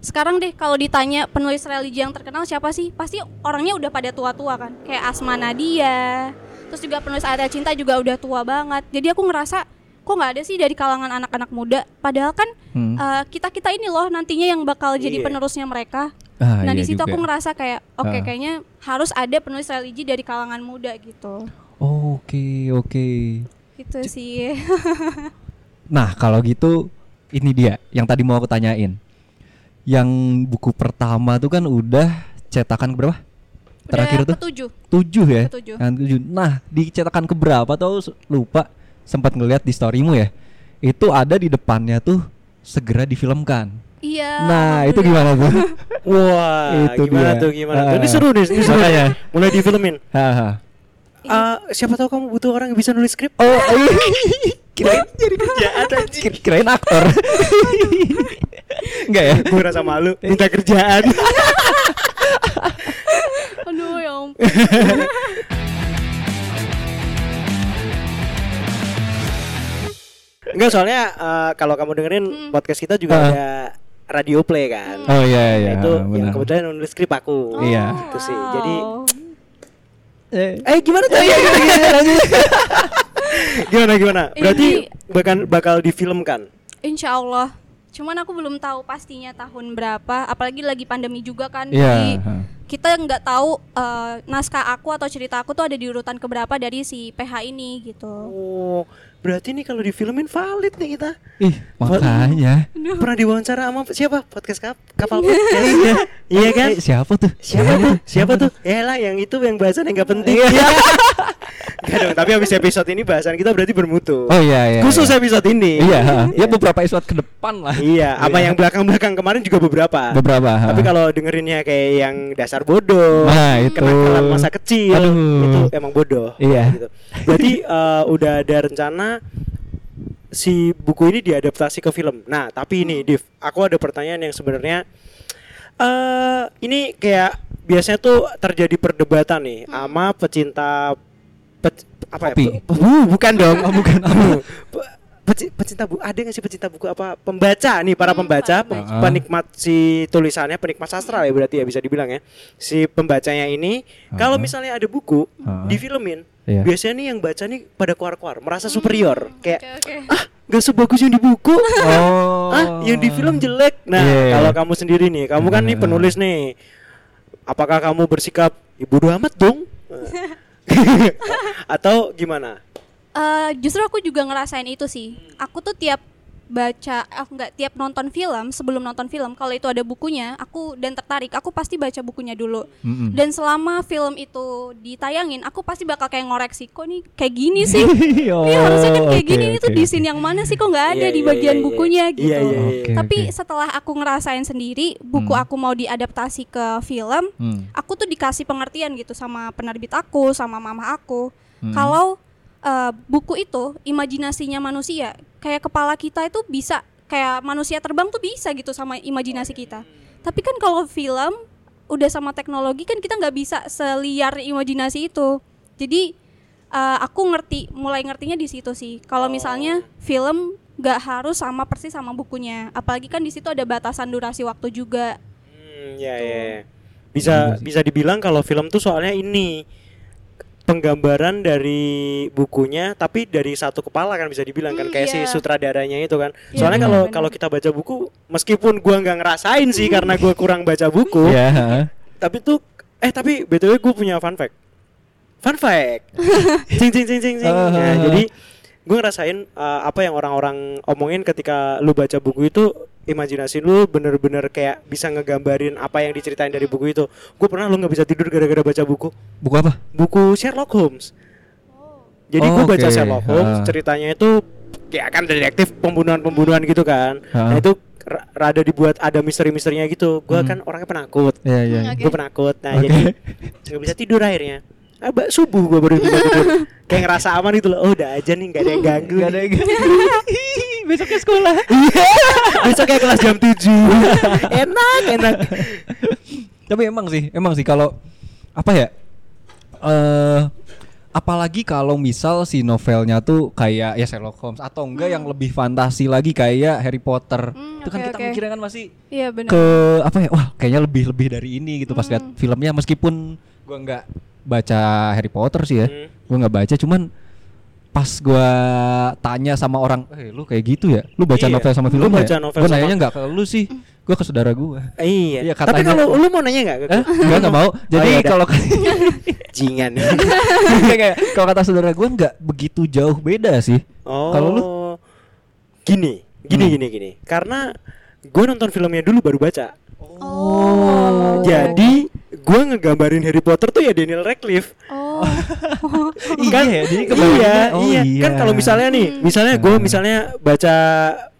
sekarang deh kalau ditanya penulis religi yang terkenal siapa sih? Pasti orangnya udah pada tua-tua kan. Kayak Asma Nadia. Terus juga penulis Ayat Cinta juga udah tua banget. Jadi aku ngerasa kok nggak ada sih dari kalangan anak-anak muda. Padahal kan Hmm. kita kita ini loh nantinya yang bakal jadi Iya. penerusnya mereka. Ah, nah iya di situ juga. aku ngerasa kayak oke Ah. kayaknya harus ada penulis religi dari kalangan muda gitu. Oke, oke. Gitu sih. Nah, kalau gitu ini dia yang tadi mau aku tanyain. Yang buku pertama tuh kan udah cetakan berapa? Terakhir udah tuh ketujuh. tujuh ya. Ketujuh. Tujuh. Nah, di cetakan keberapa tuh lupa sempat ngeliat di storymu ya. Itu ada di depannya tuh segera difilmkan. Iya. Nah, itu gimana tuh? Wah, Itu gimana dia. tuh gimana tuh? Ini seru nih, ini seru. Makanya. Mulai difilmin. Haha. Ah, siapa tahu kamu butuh orang yang bisa nulis skrip? Oh, kirain Jadi kerjaan anjing. kir- kirain aktor. Enggak ya? Gue rasa malu minta kerjaan. Aduh ya ampun. Enggak soalnya eh, kalau kamu dengerin Hmm. podcast kita juga Ah. ada radio play kan. Oh iya iya. Nah, itu yang benar. kebetulan nulis skrip aku. Iya. Gitu sih. Jadi. Eh, eh gimana tuh? gimana gimana? Berarti Ini- bakal bakal difilmkan. Insya Allah. Cuman aku belum tahu pastinya tahun berapa. Apalagi lagi pandemi juga kan. Iya. Jadi kita nggak tahu eh, naskah aku atau cerita aku tuh ada di urutan keberapa dari si PH ini gitu. Oh, berarti nih kalau difilmin valid nih kita. Ih, makanya. Pernah diwawancara sama siapa? Podcast kap kapal podcast. iya kan? Eh, siapa tuh? Siapa tuh? Siapa tuh? Ya lah yang itu yang bahasan yang gak penting. Iya. Gak dong, tapi habis episode ini bahasan kita berarti bermutu. Oh iya iya. Khusus iya. episode ini. Iya, ya beberapa episode ke depan lah. Iya, apa yang belakang-belakang kemarin juga beberapa. Beberapa, ha. Tapi kalau dengerinnya kayak yang dasar bodoh, Nah, itu. kenakalan masa kecil, Aduh. itu emang bodoh. Iya. Gitu. Berarti eh, udah ada rencana si buku ini diadaptasi ke film. Nah, tapi ini, Div, aku ada pertanyaan yang sebenarnya eh ini kayak biasanya tuh terjadi perdebatan nih sama pecinta pe- apa Kopi. ya? pe- bu- bukan dong. Oh, bukan. Pe- peci- pecinta buku ada nggak sih pecinta buku apa pembaca nih para Hmm, pembaca pem- pembaca. penikmat si tulisannya penikmat sastra ya berarti ya bisa dibilang ya si pembacanya ini kalau Uh-huh. misalnya ada buku Uh-huh. difilmin Iya. biasanya nih yang baca nih pada keluar-keluar merasa superior kayak Oke oke. ah nggak sebagus yang di buku Oh. ah yang di film jelek nah Iya. kalau kamu sendiri nih kamu kan nih Uh-huh. penulis nih apakah kamu bersikap ibu amat dong atau gimana Eh, justru aku juga ngerasain itu sih. Aku tuh tiap baca, aku nggak tiap nonton film sebelum nonton film, kalau itu ada bukunya, aku dan tertarik, aku pasti baca bukunya dulu. Mm-mm. Dan selama film itu ditayangin, aku pasti bakal kayak ngoreksi, kok nih kayak gini sih? Oh, Ini harusnya kan kayak oke, gini, ini tuh oke, di scene yang mana sih kok nggak ada Iya, di iya, bagian iya, iya. bukunya Iya, gitu. iya, iya. Oke, Tapi oke. setelah aku ngerasain sendiri, buku Hmm. aku mau diadaptasi ke film, Hmm. aku tuh dikasih pengertian gitu sama penerbit aku, sama mama aku. Hmm. Kalau uh, buku itu imajinasinya manusia, kayak kepala kita itu bisa kayak manusia terbang tuh bisa gitu sama imajinasi kita. Tapi kan kalau film udah sama teknologi kan kita nggak bisa seliar imajinasi itu. Jadi uh, aku ngerti, mulai ngertinya di situ sih. Kalau misalnya film nggak harus sama persis sama bukunya, apalagi kan di situ ada batasan durasi waktu juga. Hmm, ya, ya, ya. Bisa bisa dibilang kalau film tuh soalnya ini penggambaran dari bukunya tapi dari satu kepala kan bisa dibilang kan Hmm, kayak iya. si sutradaranya itu kan. Iya, Soalnya benar, kalau kalau kita baca buku meskipun gua nggak ngerasain sih karena gua kurang baca buku, Iya, ha. tapi tuh eh tapi BTW gue punya fun fact. Fun fact. cing cing cing cing cing. Ah. Nah, jadi gue ngerasain uh, apa yang orang-orang omongin ketika lu baca buku itu imajinasi lu bener-bener kayak bisa ngegambarin apa yang diceritain dari buku itu. Gue pernah lu nggak bisa tidur gara-gara baca buku. Buku apa? Buku Sherlock Holmes. Jadi Oh, gue baca oke. Sherlock Holmes Ah. ceritanya itu kayak kan detektif pembunuhan-pembunuhan gitu kan. Ah. Nah itu ra- rada dibuat ada misteri-misterinya gitu. Gue Hmm. kan orangnya penakut Iya, iya. Hmm, Oke. gue penakut nah Oke. jadi nggak bisa tidur akhirnya Abah subuh gue baru tidur kayak ngerasa aman gitu loh oh udah aja nih nggak ada yang ganggu Gak ada yang Besoknya sekolah. Iya. besok kayak kelas jam 7 enak enak Tapi emang sih, emang sih kalau apa ya? Eh apalagi kalau misal si novelnya tuh kayak ya Sherlock Holmes atau enggak yang lebih fantasi lagi kayak Harry Potter. Hmm, itu kan oke, kita oke. mikirnya kan masih Iya benar. ke apa ya? Wah, kayaknya lebih lebih dari ini gitu pas lihat Hmm. filmnya meskipun gua nggak baca Harry Potter sih ya. Hmm. Gua nggak baca cuman pas gua tanya sama orang, "Eh, lu kayak gitu ya? Lu baca Iya. novel sama Lu film baca ya?" novel gua sama- nanyanya nggak ke lu sih. Gua ke saudara gua. iya, Iya, tapi katanya- kalau lu mau nanya nggak Eh, enggak enggak mau. Jadi iya, dah. kalau jingan kayak kalau kata saudara gue nggak begitu jauh beda sih. oh Kalau lu? gini gini Hmm. gini gini karena gue nonton filmnya dulu baru baca Oh. Jadi gue ngegambarin Harry Potter tuh ya Daniel Radcliffe Oh. kan Iya, jadi iya, kebayangnya- oh iya. iya. kan kalau misalnya nih Hmm. misalnya gue misalnya baca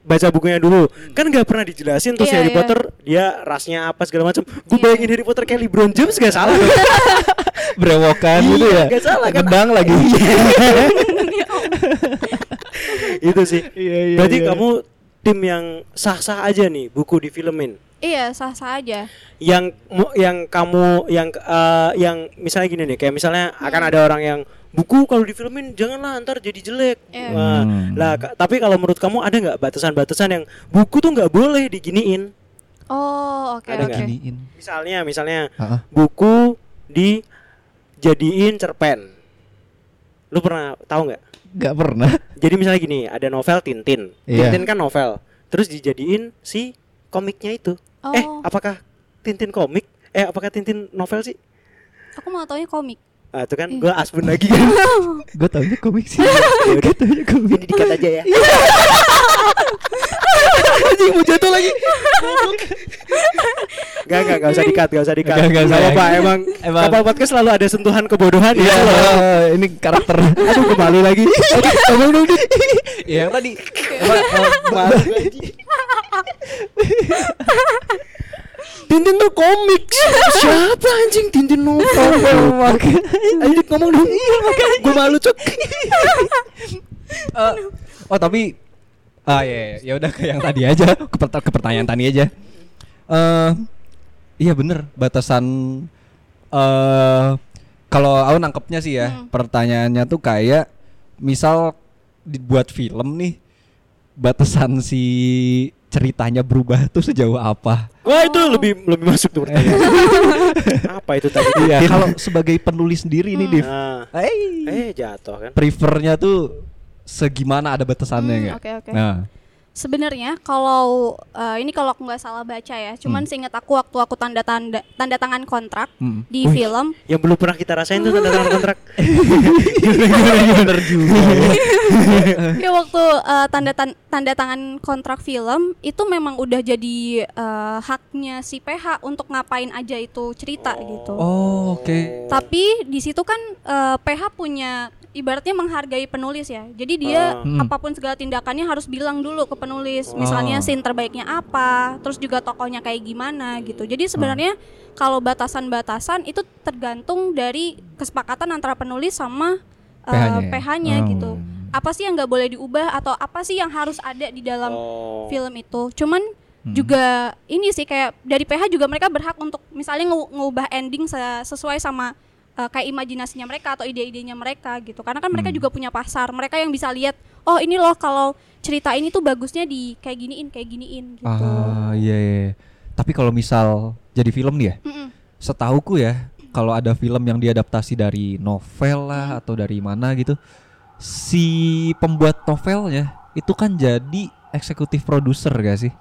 baca bukunya dulu kan nggak pernah dijelasin terus Iya, Harry iya. Potter dia rasnya apa segala macam gue Iya. bayangin Harry Potter kayak LeBron James gak salah dong Brewokan gitu Iya, ya. nggak salah kan? Gedang lagi. itu sih Iya, iya, berarti iya. kamu tim yang sah-sah aja nih buku difilmin Iya, sah-sah aja. yang mu- yang kamu yang eh, yang misalnya gini nih kayak misalnya akan ada orang yang buku kalau difilmin janganlah ntar jadi jelek Iya. Wah, Hmm. lah tapi kalau menurut kamu ada nggak batasan-batasan yang buku tuh nggak boleh diginiin Oh, oke Ada oke. nggak? Giniin. misalnya misalnya Heeh. buku dijadiin cerpen lu pernah tahu nggak Gak pernah. jadi misalnya gini ada novel Tintin Iya. Tintin kan novel terus dijadiin si komiknya itu eh Oh. apakah Tintin komik eh apakah Tintin novel sih Aku mau taunya komik. Ah, itu kan Iya. gue asbun lagi kan. Gue taunya komik sih. Ya. Gue taunya komik. Ini dikat aja ya. Anjing mau jatuh lagi. Gak gak gak usah dikat, gak usah dikat. Nggak Gak usah. apa emang, Emang. kapal podcast selalu ada sentuhan kebodohan Iya, ya. ini karakter. Aduh kembali lagi. Oke, ngomong dong. Iya, yang tadi. Anjing. Tintin tuh komik Siapa anjing Tintin novel Ayo ngomong dong Gue malu cok Eh, oh tapi ah ya ya, ya udah ke yang tadi aja ke, pert- ke pertanyaan tadi aja. Eh iya bener batasan eh kalau aku nangkepnya sih ya Hmm. pertanyaannya tuh kayak misal dibuat film nih batasan si ceritanya berubah tuh sejauh apa? Wah itu lebih lebih masuk tuh pertanyaan. Apa itu tadi? Iya kalau sebagai penulis sendiri nih Div. Ah, Eh, eh jatuh kan? prefernya tuh segimana ada batasannya Hmm, nggak? oke, oke. Nah, Sebenarnya kalau eh, ini kalau aku nggak salah baca ya, cuman Hmm. seingat aku waktu aku tanda tanda tanda tangan kontrak hmm. di Wih. film, Yang belum pernah kita rasain tuh tanda tangan kontrak. bener juga. ya waktu eh, tanda tan- tanda tangan kontrak film itu memang udah jadi eh, haknya si PH untuk ngapain aja itu cerita gitu. Oh, oke. Tapi di situ kan eh, PH punya ibaratnya menghargai penulis ya. Jadi dia Ah. Hmm. apa pun segala tindakannya harus bilang dulu ke penulis. Misalnya Oh. scene terbaiknya apa, terus juga tokohnya kayak gimana gitu. Jadi Hmm. sebenarnya kalau batasan-batasan itu tergantung dari kesepakatan antara penulis sama eh, PH-nya ya? PH-nya Oh. gitu. Apa sih yang nggak boleh diubah atau apa sih yang harus ada di dalam Oh. film itu. Cuman Hmm. juga ini sih kayak dari PH juga mereka berhak untuk misalnya ngu- ngubah ending se- sesuai sama uh, kayak imajinasinya mereka atau ide-idenya mereka gitu. Karena kan mereka Hmm. juga punya pasar. Mereka yang bisa lihat, oh ini loh kalau cerita ini tuh bagusnya di kayak giniin, kayak giniin gitu. Ah, iya, iya. Tapi kalau misal jadi film nih ya, Mm-mm. setauku ya, kalau ada film yang diadaptasi dari novel lah atau dari mana gitu, si pembuat novelnya itu kan jadi eksekutif produser gak sih?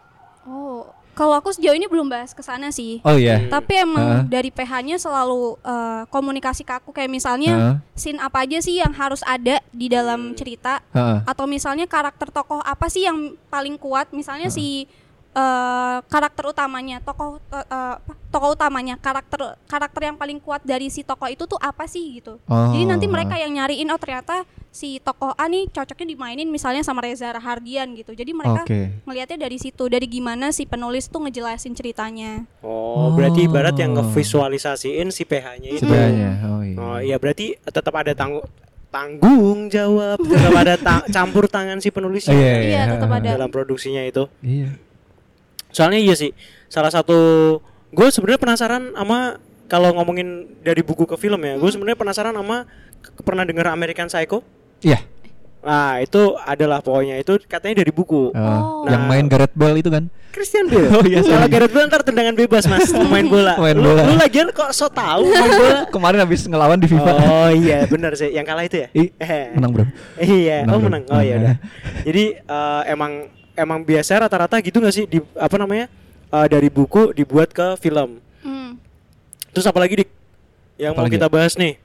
Oh, kalau aku sejauh ini belum bahas ke sana sih. Oh iya. Tapi emang Heeh. dari PH-nya selalu uh, komunikasi ke aku kayak misalnya Heeh. scene apa aja sih yang harus ada di dalam cerita Heeh. atau misalnya karakter tokoh apa sih yang paling kuat misalnya si eh, karakter utamanya tokoh apa, tokoh utamanya karakter karakter yang paling kuat dari si tokoh itu tuh apa sih gitu jadi nanti Oh. mereka yang nyariin oh ternyata si tokoh A nih cocoknya dimainin misalnya sama Reza Rahardian gitu jadi mereka Oke. ngelihatnya dari situ dari gimana si penulis tuh ngejelasin ceritanya Oh, berarti ibarat yang Oh. ngevisualisasiin si PH-nya itu. Sebenarnya. Oh iya. Oh iya berarti tetap ada tanggung tanggung jawab, tetap ada ta- campur tangan si penulisnya Iya, Iya, tetap ada. dalam produksinya itu. Iya. Soalnya iya sih, salah satu gue sebenarnya penasaran sama kalau ngomongin dari buku ke film ya, gue sebenarnya penasaran sama ke- pernah dengar American Psycho? Iya. Nah itu adalah pokoknya itu katanya dari buku. Oh, Oh. yang Nah. main Gareth Bale itu kan? Christian Bale. Oh, iya, Kalau. Gareth Bale ntar tendangan bebas mas, main bola. Main lu, bola. lu lagian kok so tau main bola? Kemarin habis ngelawan di FIFA. Oh iya benar sih, yang kalah itu ya? Ih, Eh. menang bro. Iya, Menang, oh bro. menang. Oh iya udah. Jadi eh, emang emang biasa rata-rata gitu nggak sih di apa namanya eh, dari buku dibuat ke film. Hmm. Terus apalagi dik yang mau Apalagi? kita bahas nih?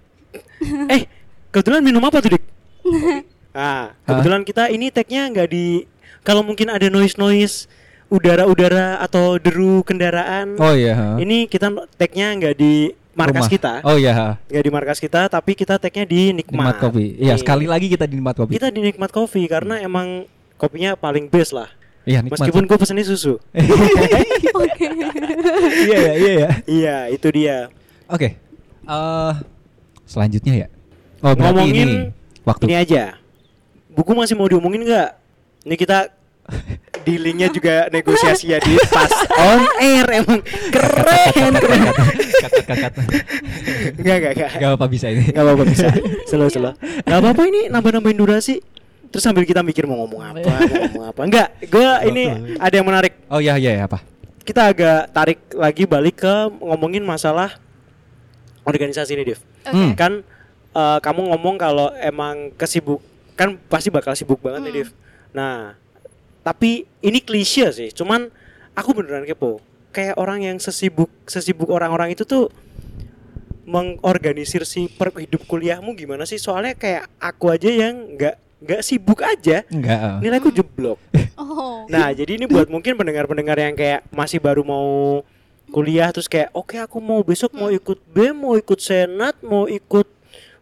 eh kebetulan minum apa tuh dik? Nah kebetulan kita ini tagnya nggak di kalau mungkin ada noise noise udara-udara atau deru kendaraan. Oh iya. Ini kita tagnya nggak di markas Rumah. kita, Oh iya. nggak di markas kita, tapi kita tagnya di nikmat. Nikmat kopi. Iya, Nih. sekali lagi kita di nikmat kopi. Kita di Nikmat Coffee karena emang kopinya paling best lah. Iya, nikmat. Meskipun gue pesennya susu. Oke. iya ya, iya ya. iya, itu dia. Oke. Eh selanjutnya ya. Oh, berarti Ngomongin ini waktu. Ini aja. Buku masih mau diomongin nggak? Ini kita dealingnya juga negosiasi ya di pas on air emang keren keren Kat, kat, kat. nggak nggak nggak Gak apa bisa ini. nggak apa-apa bisa slow slow nggak apa-apa ini nambah nambahin durasi terus sambil kita mikir mau ngomong apa mau ngomong apa nggak gue ini ada yang menarik Oh iya iya iya, apa? kita agak tarik lagi balik ke ngomongin masalah organisasi ini Dev Oke. Hmm. kan eh, kamu ngomong kalau emang kesibuk kan pasti bakal sibuk banget nih Hmm. Dev nah tapi ini klise sih cuman aku beneran kepo kayak orang yang sesibuk sesibuk orang-orang itu tuh mengorganisir si per hidup kuliahmu gimana sih soalnya kayak aku aja yang nggak nggak sibuk aja Enggak. oh. nilaiku jeblok Oh. Nah, jadi ini buat mungkin pendengar-pendengar yang kayak masih baru mau kuliah terus kayak oke aku mau besok mau ikut BEM, mau ikut senat, mau ikut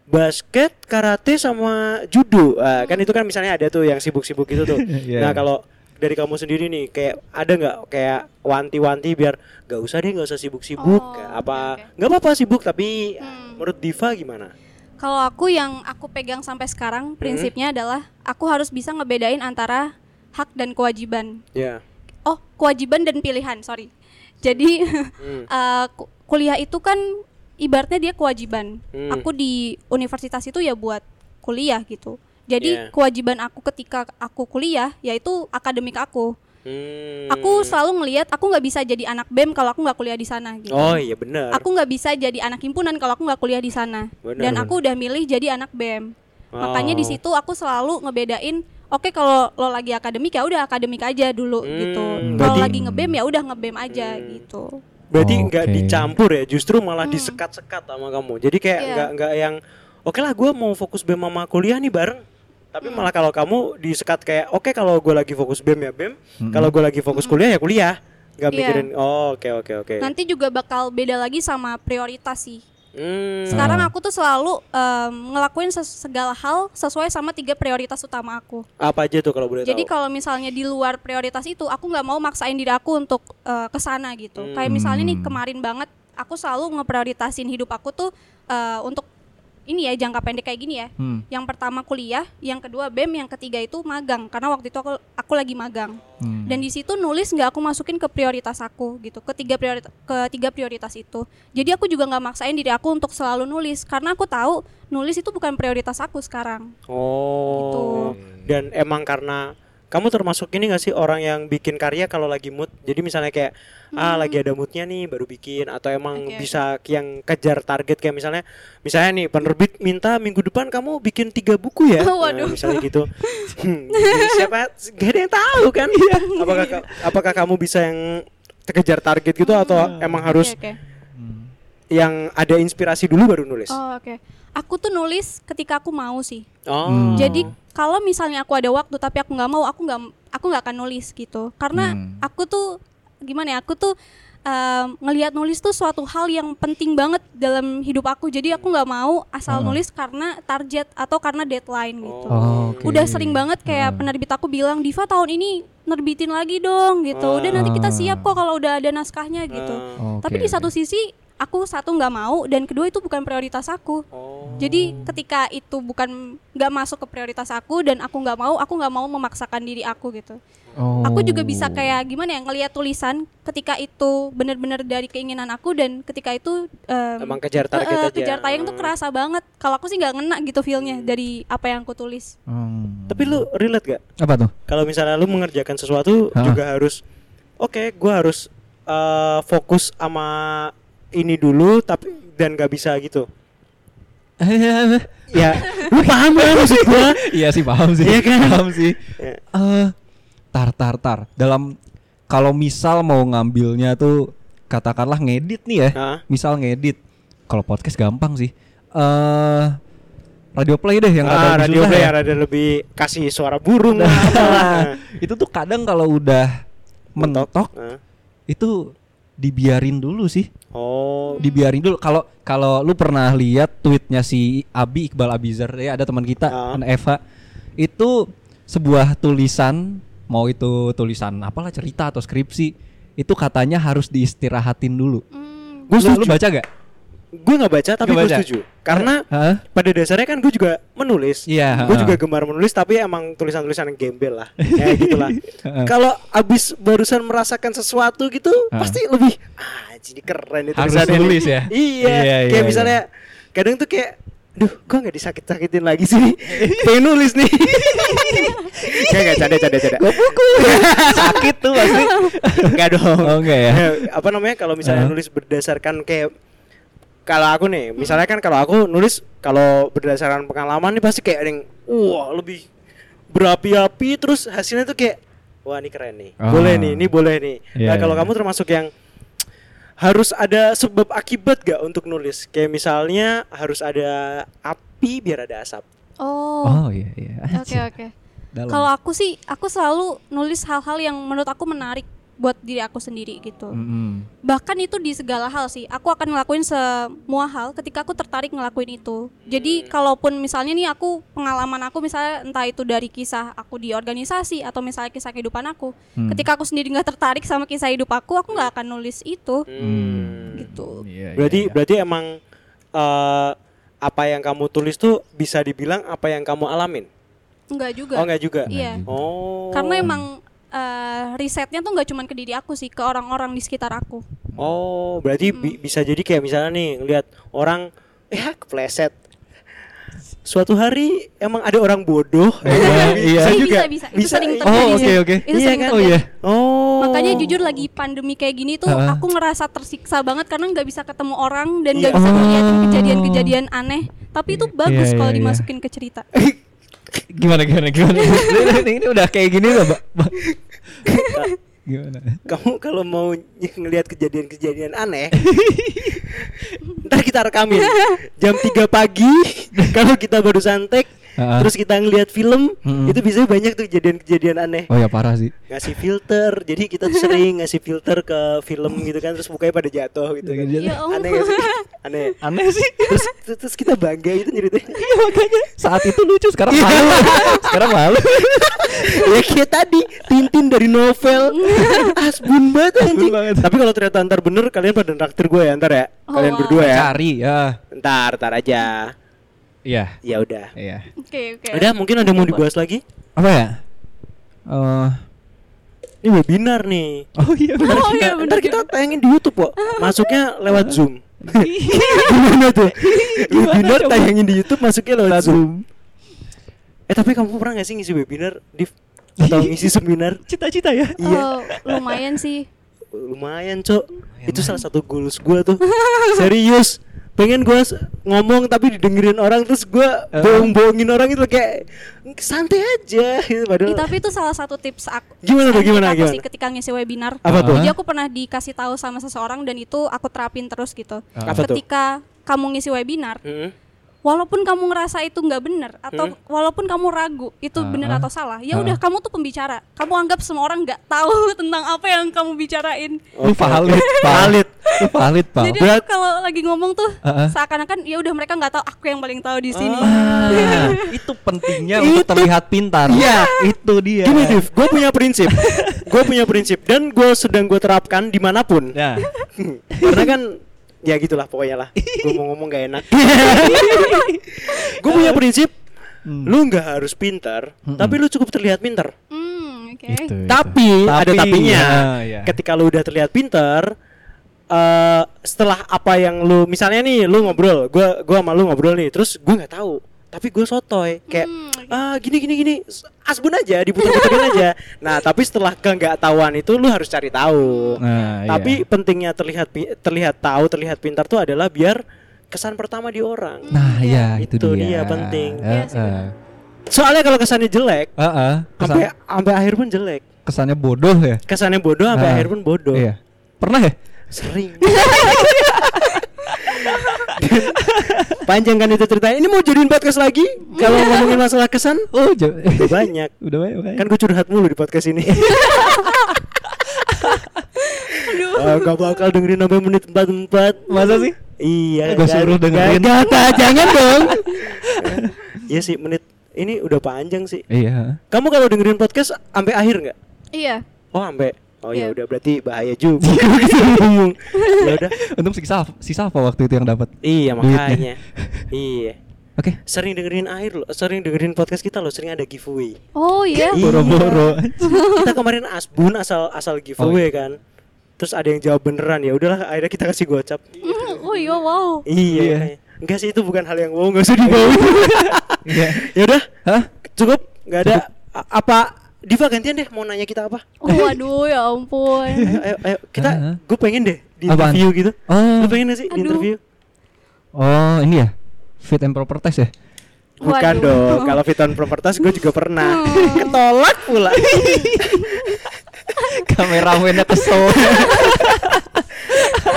basket, karate sama judo. Ah, kan itu kan misalnya ada tuh yang sibuk-sibuk gitu tuh. Iya. Nah, kalau dari kamu sendiri nih kayak ada nggak kayak wanti-wanti biar nggak usah deh nggak usah sibuk-sibuk Oh, apa nggak apa-apa sibuk tapi Hmm. menurut Diva gimana? Kalau aku yang aku pegang sampai sekarang prinsipnya adalah aku harus bisa ngebedain antara hak dan kewajiban. Ya. Oh, kewajiban dan pilihan, sorry. Jadi Hmm. eh, ku- kuliah itu kan ibaratnya dia kewajiban. Hmm. Aku di universitas itu ya buat kuliah gitu. Jadi Yeah. kewajiban aku ketika aku kuliah yaitu akademik aku. Hmm. Aku selalu ngelihat aku nggak bisa jadi anak BEM kalau aku nggak kuliah di sana gitu. Oh iya benar. Aku nggak bisa jadi anak himpunan kalau aku nggak kuliah di sana. Benar. Dan aku udah milih jadi anak BEM. Makanya di Oh. situ aku selalu ngebedain oke kalau lo lagi akademik ya udah akademik aja dulu Hmm, gitu. Kalau lagi ngebem ya udah ngebem aja Hmm. gitu. Berarti nggak Oke. dicampur ya, justru malah Hmm. disekat-sekat sama kamu. Jadi kayak Iya. nggak nggak yang oke lah gue mau fokus BEM sama kuliah nih bareng. Tapi Hmm. malah kalau kamu disekat kayak oke kalau gue lagi fokus BEM ya BEM, Mm-mm. kalau gue lagi fokus kuliah ya kuliah. Nggak Iya. mikirin oh oke oke oke. Nanti juga bakal beda lagi sama prioritas sih. Hmm. Sekarang aku tuh selalu em, ngelakuin ses- segala hal sesuai sama tiga prioritas utama aku. apa aja tuh kalau boleh Jadi tahu? kalau misalnya di luar prioritas itu, aku nggak mau maksain diri aku untuk eh, ke sana gitu. Hmm. Kayak misalnya nih Hmm. kemarin banget, aku selalu ngeprioritasin hidup aku tuh eh, untuk ini ya jangka pendek kayak gini ya. Hmm. Yang pertama kuliah, yang kedua bem, yang ketiga itu magang. Karena waktu itu aku aku lagi magang. Hmm. Dan di situ nulis nggak aku masukin ke prioritas aku gitu, ketiga prioritas ketiga prioritas itu. Jadi aku juga nggak maksain diri aku untuk selalu nulis karena aku tahu nulis itu bukan prioritas aku sekarang. Oh. Gitu. Dan emang karena kamu termasuk ini gak sih orang yang bikin karya kalau lagi mood? Jadi misalnya kayak ah lagi ada moodnya nih baru bikin atau emang Hmm. Oke. bisa yang kejar target kayak misalnya misalnya nih penerbit minta minggu depan kamu bikin tiga buku ya? Waduh. Nah, misalnya gitu. Hmm, siapa? Gak ada yang tahu kan? Iya. apakah ka- apakah kamu bisa yang kejar target gitu atau emang harus Oke, oke. Hmm. yang ada inspirasi dulu baru nulis? Oh, oke. Aku tuh nulis ketika aku mau sih. Oh. Hmm. Jadi kalau misalnya aku ada waktu tapi aku nggak mau, aku nggak aku nggak akan nulis gitu. Karena Hmm. aku tuh gimana ya? Aku tuh em, ngelihat nulis tuh suatu hal yang penting banget dalam hidup aku. Jadi aku nggak mau asal Oh. nulis karena target atau karena deadline gitu. Oh, oke. Udah sering banget kayak Hmm. penerbit aku bilang, "Diva tahun ini nerbitin lagi dong." gitu. Udah nanti kita Ah. siap kok kalau udah ada naskahnya gitu. Ah. Oke, Tapi di satu sisi aku satu nggak mau dan kedua itu bukan prioritas aku. Oh. Jadi ketika itu bukan nggak masuk ke prioritas aku dan aku nggak mau, aku nggak mau memaksakan diri aku gitu. Oh. Aku juga bisa kayak gimana ya ngelihat tulisan ketika itu benar-benar dari keinginan aku dan ketika itu em, Emang kejar target aja. kejar tayang tuh kerasa banget. Kalau aku sih nggak ngena gitu feelnya dari apa yang aku tulis. Hmm. Tapi lu relate gak? apa tuh? Kalau misalnya lu mengerjakan sesuatu Hah? juga harus oke, gua harus eh, fokus sama ini dulu tapi dan gak bisa gitu. Ya, lu paham kan maksud gua? iya sih paham sih. Iya kan? Paham sih. Ya. Eh, tar tar tar. Dalam kalau misal mau ngambilnya tuh katakanlah ngedit nih ya. Misal ngedit. Kalau podcast gampang sih. Eh radio play deh yang ah, radio play ya. radio lebih kasih suara burung Nah, itu tuh kadang kalau udah mentok Nah. itu dibiarin dulu sih. Oh, dibiarin dulu kalau kalau lu pernah lihat tweetnya si Abi Iqbal Abizar ya ada teman kita anak Eva itu sebuah tulisan mau itu tulisan apalah cerita atau skripsi itu katanya harus diistirahatin dulu. Hmm, Gue Lu, lu baca gak? Gue nggak baca tapi gue setuju. Karena Hah? pada dasarnya kan gue juga menulis. Iya, Gue juga gemar menulis tapi emang tulisan-tulisan yang gembel lah. Kayak gitulah. Kalau abis barusan merasakan sesuatu gitu Ha. pasti lebih ah jadi keren itu Harus tulisannya nulis nih." ya? Iya. Iya, kayak iya, misalnya kadang tuh kayak Duh, gua nggak disakit-sakitin lagi sih. Pengen nulis nih. Kayak nggak canda canda canda. Gue pukul. Sakit tuh pasti. Enggak dong. Oh, enggak ya? apa namanya kalau misalnya Uh-huh. nulis berdasarkan kayak kalau aku nih, misalnya kan kalau aku nulis kalau berdasarkan pengalaman nih pasti kayak ada yang wah lebih berapi-api terus hasilnya tuh kayak wah ini keren nih. Ah. Boleh nih, ini boleh nih. Iya, nah, kalau iya. kamu termasuk yang harus ada sebab akibat gak untuk nulis? Kayak misalnya harus ada api biar ada asap. Oh. Oh iya iya. Oke oke. Kalau aku sih, aku selalu nulis hal-hal yang menurut aku menarik buat diri aku sendiri gitu. Mm-mm. Bahkan itu di segala hal sih. Aku akan ngelakuin semua hal ketika aku tertarik ngelakuin itu. Jadi kalaupun misalnya nih aku pengalaman aku misalnya entah itu dari kisah aku di organisasi atau misalnya kisah kehidupan aku. Hmm. Ketika aku sendiri nggak tertarik sama kisah hidup aku, aku nggak akan nulis itu. Hmm. Gitu. Iya, Berarti iya, iya. berarti emang eh, apa yang kamu tulis tuh bisa dibilang apa yang kamu alamin. Enggak juga. Oh enggak juga. Iya. Oh. Karena emang eh, risetnya tuh nggak cuman ke diri aku sih, ke orang-orang di sekitar aku. Oh, berarti bi- bisa jadi kayak misalnya nih ngelihat orang ya kepleset. Suatu hari emang ada orang bodoh. Iya, iya. Bisa Bisa, juga. bisa, bisa. Itu sering ya? terjadi Oh, oke, sih. oke. Itu Iya sering kan? Oh iya. Oh. Makanya jujur lagi pandemi kayak gini tuh Heeh. aku ngerasa tersiksa banget karena nggak bisa ketemu orang dan nggak Iya. bisa Oh. kejadian-kejadian aneh. Tapi itu bagus Iya, kalau iya, iya. dimasukin ke cerita. Gimana gimana gimana. ini, ini udah kayak gini loh, Mbak. Gimana? kamu kalau mau ngelihat kejadian-kejadian aneh ntar kita rekamin jam 3 pagi kalau kita baru santek Ha-ha. terus kita ngelihat film Mm-mm. itu biasanya banyak tuh kejadian-kejadian aneh Oh ya parah sih. ngasih filter jadi kita tuh sering ngasih filter ke film gitu kan terus mukanya pada jatuh gitu kan Ya ampun. aneh gak sih aneh Aneh sih. terus terus kita bangga itu nyeritain Iya makanya saat itu lucu sekarang malu. sekarang malu. ya kayak tadi Tintin dari novel asbun banget anjing banget. tapi kalau ternyata ntar bener kalian pada naktir gue ya ntar ya kalian Oh. berdua ya Cari ya. ntar ntar aja Iya. ya udah. Iya. Oke oke. udah mungkin ada yang mau dibahas lagi? Apa ya? Eh ini webinar nih. Oh iya ntar Oh, kita, iya, ntar kita tayangin di YouTube kok. Masuknya lewat Zoom. Gimana tuh? Webinar coba? tayangin di YouTube masuknya lewat Zoom. Eh tapi kamu pernah gak sih ngisi webinar Div? Atau ngisi seminar? Cita-cita ya. iya. Oh, lumayan sih. lumayan cok. Itu salah satu goals gue tuh. Serius pengen gue ngomong tapi didengerin orang terus gue Eh. bohong-bohongin orang itu kayak santai aja gitu padahal Ih, tapi itu salah satu tips aku. Gimana tuh, gimana, aku gimana? sih ketika ngisi webinar. Apa tuh? Jadi aku pernah dikasih tahu sama seseorang dan itu aku terapin terus gitu. Apa tuh? ketika kamu ngisi webinar, Mm-mm. walaupun kamu ngerasa itu nggak benar atau Hmm. walaupun kamu ragu itu Ah, benar ah. atau salah, ya Ah. udah kamu tuh pembicara. Kamu anggap semua orang nggak tahu tentang apa yang kamu bicarain. Lu Oke, valid, valid valid, Pak. Jadi Berat- aku kalau lagi ngomong tuh ah. seakan-akan ya udah mereka nggak tahu aku yang paling tahu di sini. Ah, itu pentingnya untuk Itu- terlihat pintar. Iya. itu dia. Gini Div, gue punya prinsip Gue punya prinsip Dan gue sedang gue terapkan di mana pun Ya. Karena kan Ya gitulah pokoknya lah Gue mau ngomong gak enak Gue punya prinsip Hmm. Lu nggak harus pintar Mm-mm. Tapi lu cukup terlihat pintar Hmm, oke. Itu, itu. Tapi, ada Tapi, tapinya ya, ya. Ketika lu udah terlihat pintar eh setelah apa yang lu misalnya nih lu ngobrol gua gua sama lu ngobrol nih terus gua nggak tahu tapi gue sotoy kayak Hmm, ah gini gini gini asbun aja diputar-putarin aja nah tapi setelah ke nggak tahuan itu lu harus cari tahu Nah, tapi iya. pentingnya terlihat terlihat tahu terlihat pintar tuh adalah biar kesan pertama di orang Nah, ya itu, Itu dia. dia penting. Heeh. Iya sih, benar. soalnya kalau kesannya jelek Heeh. Kesan- sampai sampai akhir pun jelek kesannya bodoh ya. kesannya bodoh sampai Ah. akhir pun bodoh Iya. Pernah ya? Sering panjang kan itu ceritanya ini mau jadiin podcast lagi kalau ngomongin masalah kesan Oh, udah banyak udah banyak. banyak. kan gue curhat mulu di podcast ini Ah, gak bakal dengerin sampai menit 44 Masa sih? Iya Gua kan? suruh dengerin. Gak, gak, jangan dong Iya sih menit ini udah panjang sih. Iya. Kamu kalau dengerin podcast sampai akhir nggak? Iya. Oh, sampai. Oh ya Iya. udah berarti bahaya juga. Bingung. ya udah. Untung si Safa, si Safa waktu itu yang dapat. Iya Duitnya. makanya. iya. Oke. Sering dengerin akhir loh, sering dengerin podcast kita loh, sering ada giveaway. Oh iya. Iya. Boro-boro. kita kemarin asbun asal asal giveaway kan. Terus ada yang jawab beneran ya udahlah akhirnya kita kasih gocap. Mm, oh iya wow. Iya. Iya. Enggak sih itu bukan hal yang wow, enggak usah dibawa. Iya. ya udah, Hah? cukup, enggak ada A- apa Diva gantian deh mau nanya kita apa? Oh, waduh ya ampun. Ayo, ayo, ayo. kita Hah? gue pengen deh di Apaan? interview gitu. Oh. Lu pengen gak sih di Aduh. interview? Oh, ini ya. Fit and proper test ya? Bukan Waduh. dong, kalau fit on propertas gue juga pernah Hmm. Ketolak pula Kameramennya kesel.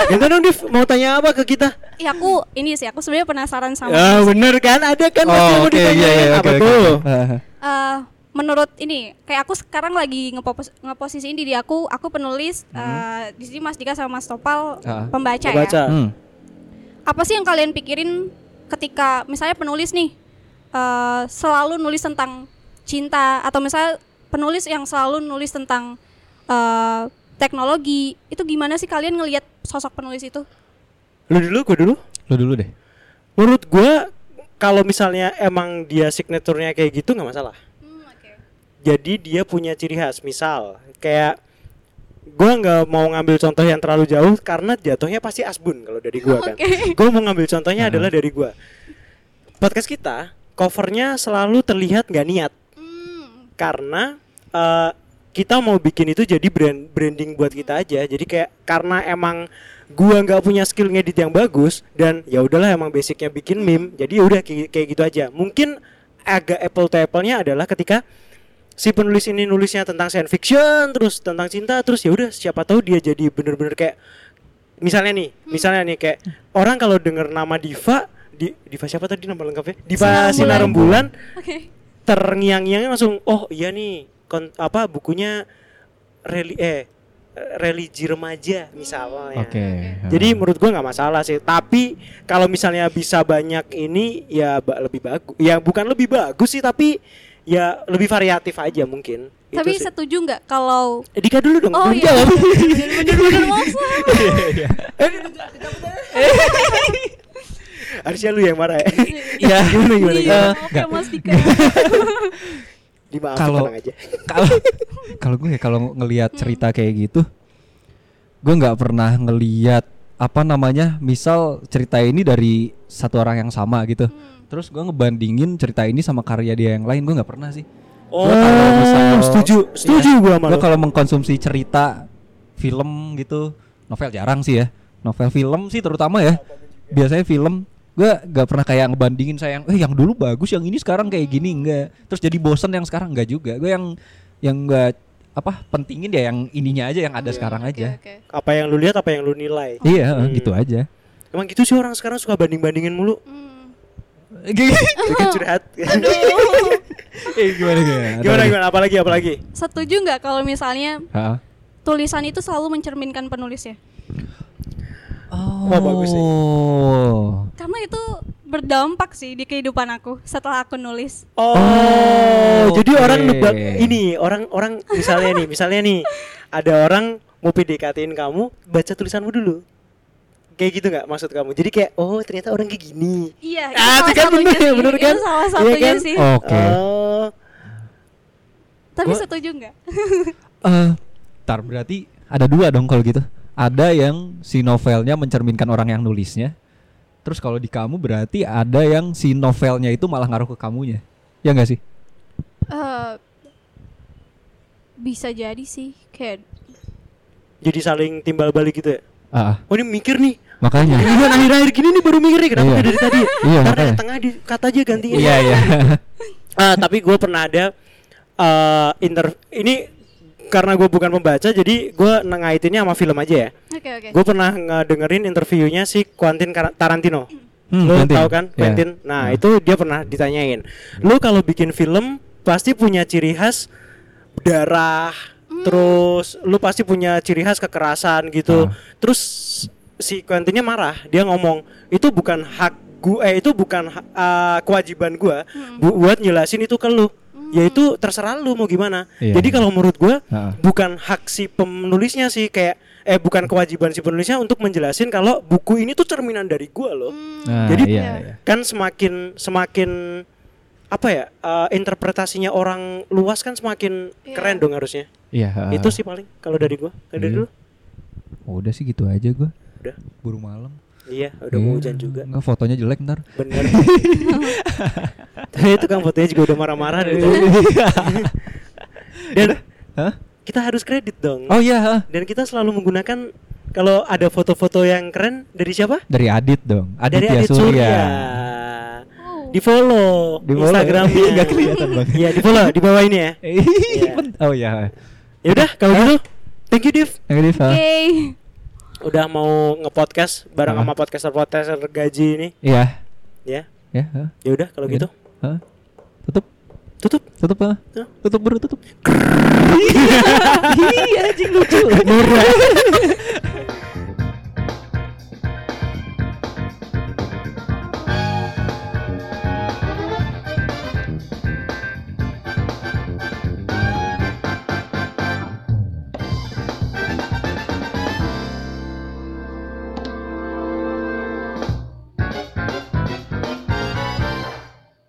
Gitu dong Div, mau tanya apa ke kita? Ya aku ini sih aku sebenarnya penasaran sama Ya bener kan, ada kan oh, mau oke, ditanyain iya, iya, Apa oke. tuh? Ah, Eh, menurut ini kayak aku sekarang lagi ngepos ngeposisiin diri aku aku penulis eh, di sini Mas Dika sama Mas Topal Ah. pembaca, Baca. ya Hmm. apa sih yang kalian pikirin ketika misalnya penulis nih eh, selalu nulis tentang cinta atau misalnya penulis yang selalu nulis tentang eh, teknologi itu gimana sih kalian ngelihat sosok penulis itu Lu dulu, gue dulu Lu dulu deh. Menurut gue kalau misalnya emang dia signaturnya kayak gitu nggak masalah Jadi dia punya ciri khas Misal kayak Gue nggak mau ngambil contoh yang terlalu jauh Karena jatuhnya pasti asbun kalau dari gue kan Oke. Gue mau ngambil contohnya Aha. adalah dari gue Podcast kita covernya selalu terlihat nggak niat. Hmm, karena eh, kita mau bikin itu jadi brand branding buat kita aja. Jadi kayak karena emang gua nggak punya skill ngedit yang bagus dan ya udahlah emang basicnya bikin meme jadi ya udah kayak, kayak gitu aja. Mungkin agak apple to apple-nya adalah ketika si penulis ini nulisnya tentang science fiction terus tentang cinta terus ya udah siapa tahu dia jadi bener-bener kayak misalnya nih misalnya nih kayak orang kalau denger nama Diva di Diva siapa tadi nama lengkapnya Diva Sinar Sinar Rembulan oke terngiang-ngiangnya langsung oh iya nih kon, apa bukunya reli eh religi remaja misalnya. Oke. Jadi menurut gua nggak masalah sih. Tapi kalau misalnya bisa banyak ini ya ba- lebih bagus. Ya bukan lebih bagus sih tapi ya lebih variatif aja mungkin. tapi Itu setuju nggak kalau Eh, Dika dulu dong. oh iya bener-bener Harusnya lu yang marah ya. Iya. gimana gimana Iya, gimana? oke Nggak. Mas Dika Kalau- aja. kalau kalau gue ya kalau ngelihat cerita kayak gitu gue nggak pernah ngelihat apa namanya misal cerita ini dari satu orang yang sama gitu Hmm. terus gue ngebandingin cerita ini sama karya dia yang lain gue nggak pernah sih Oh, kalau misal- setuju. Setuju gua sama gue lu. kalau mengkonsumsi cerita film gitu novel jarang sih ya novel film sih terutama ya biasanya film gue gak pernah kayak ngebandingin saya yang eh yang dulu bagus yang ini sekarang kayak gini enggak terus jadi bosen yang sekarang enggak juga gue yang yang gak apa pentingin ya yang ininya aja yang ada sekarang Oke, aja oke. Apa yang lu lihat apa yang lu nilai. iya Hmm. gitu aja Emang gitu sih orang sekarang suka banding-bandingin mulu. Hmm. Bikin curhat. eh, gimana gimana gimana gimana apalagi apalagi? setuju nggak kalau misalnya Ha? tulisan itu selalu mencerminkan penulisnya Oh, Wah, bagus sih. karena itu berdampak sih di kehidupan aku setelah aku nulis Oh, Oh, jadi orang nebak ini orang orang misalnya nih misalnya nih ada orang mau PDKT-in kamu baca tulisanmu dulu. Kayak gitu nggak maksud kamu? Jadi kayak oh ternyata orang kayak gini. iya itu Ah, itu salah kan satunya bener, sih bener kan? itu salah Iya satunya kan? sih Oke. Oh, tapi Gua- setuju nggak Eh, tar berarti ada dua dong kalau gitu. Ada yang si novelnya mencerminkan orang yang nulisnya. Terus kalau di kamu berarti ada yang si novelnya itu malah ngaruh ke kamunya. Ya enggak sih? Eh, bisa jadi sih kayak jadi saling timbal balik gitu ya. Ah, Oh ini mikir nih. makanya. Ini kan akhir-akhir gini nih baru mikir nih kenapa Iya. dari tadi? ya? Iya, Karena yang tengah di kata aja gantiin. Iya, iya. Ah, tapi gue pernah ada eh inter ini karena gue bukan pembaca jadi gue ngaitinnya sama film aja ya. oke oke Gue pernah ngedengerin interviewnya si Quentin Tarantino. Hmm, Lo Quentin. tahu kan Iya. Quentin? Nah, Hmm. itu dia pernah ditanyain. Lo kalau bikin film pasti punya ciri khas darah, terus lu pasti punya ciri khas kekerasan gitu. Ah. Terus si Quentinnya marah, dia ngomong, "Itu bukan hak gue eh, itu bukan eh, kewajiban gue Hmm. bu- buat jelasin itu ke lu. Yaitu terserah lu mau gimana. Iya. Jadi kalau menurut gue Heeh. bukan hak si penulisnya sih kayak eh bukan kewajiban si penulisnya untuk menjelasin kalau buku ini tuh cerminan dari gue loh. Nah, Jadi iya, Iya. kan semakin semakin apa ya eh, interpretasinya orang luas kan semakin Iya. keren dong harusnya. Iya, heeh. Itu sih paling kalau dari gua. Kalau dari Iya. dulu Oh, udah sih gitu aja gua. udah. Buru malam. Iya, udah mau Iya. hujan juga. Nggak fotonya jelek ntar. Bener. Tapi itu kan fotonya juga udah marah-marah dari tadi. Dan Hah? kita harus kredit dong. Oh iya, heeh. Dan kita selalu menggunakan kalau ada foto-foto yang keren dari siapa? dari Adit dong. Adit dari ya Adit Surya. Surya. Oh. Di follow Di follow. Instagramnya. Nggak kelihatan, Bang. Iya, di follow di bawah ini ya. Iya. oh iya. Ya udah kalau gitu. Thank you Div. Yang ini, Pak. Oke udah mau ngepodcast bareng uh. sama podcaster podcaster gaji ini. Iya. Ya. Ya. Ya udah kalau ya. gitu. Uh. Tutup. Tutup. Tutup apa Uh. Tutup baru tutup. Iya, anjing lucu. Murah.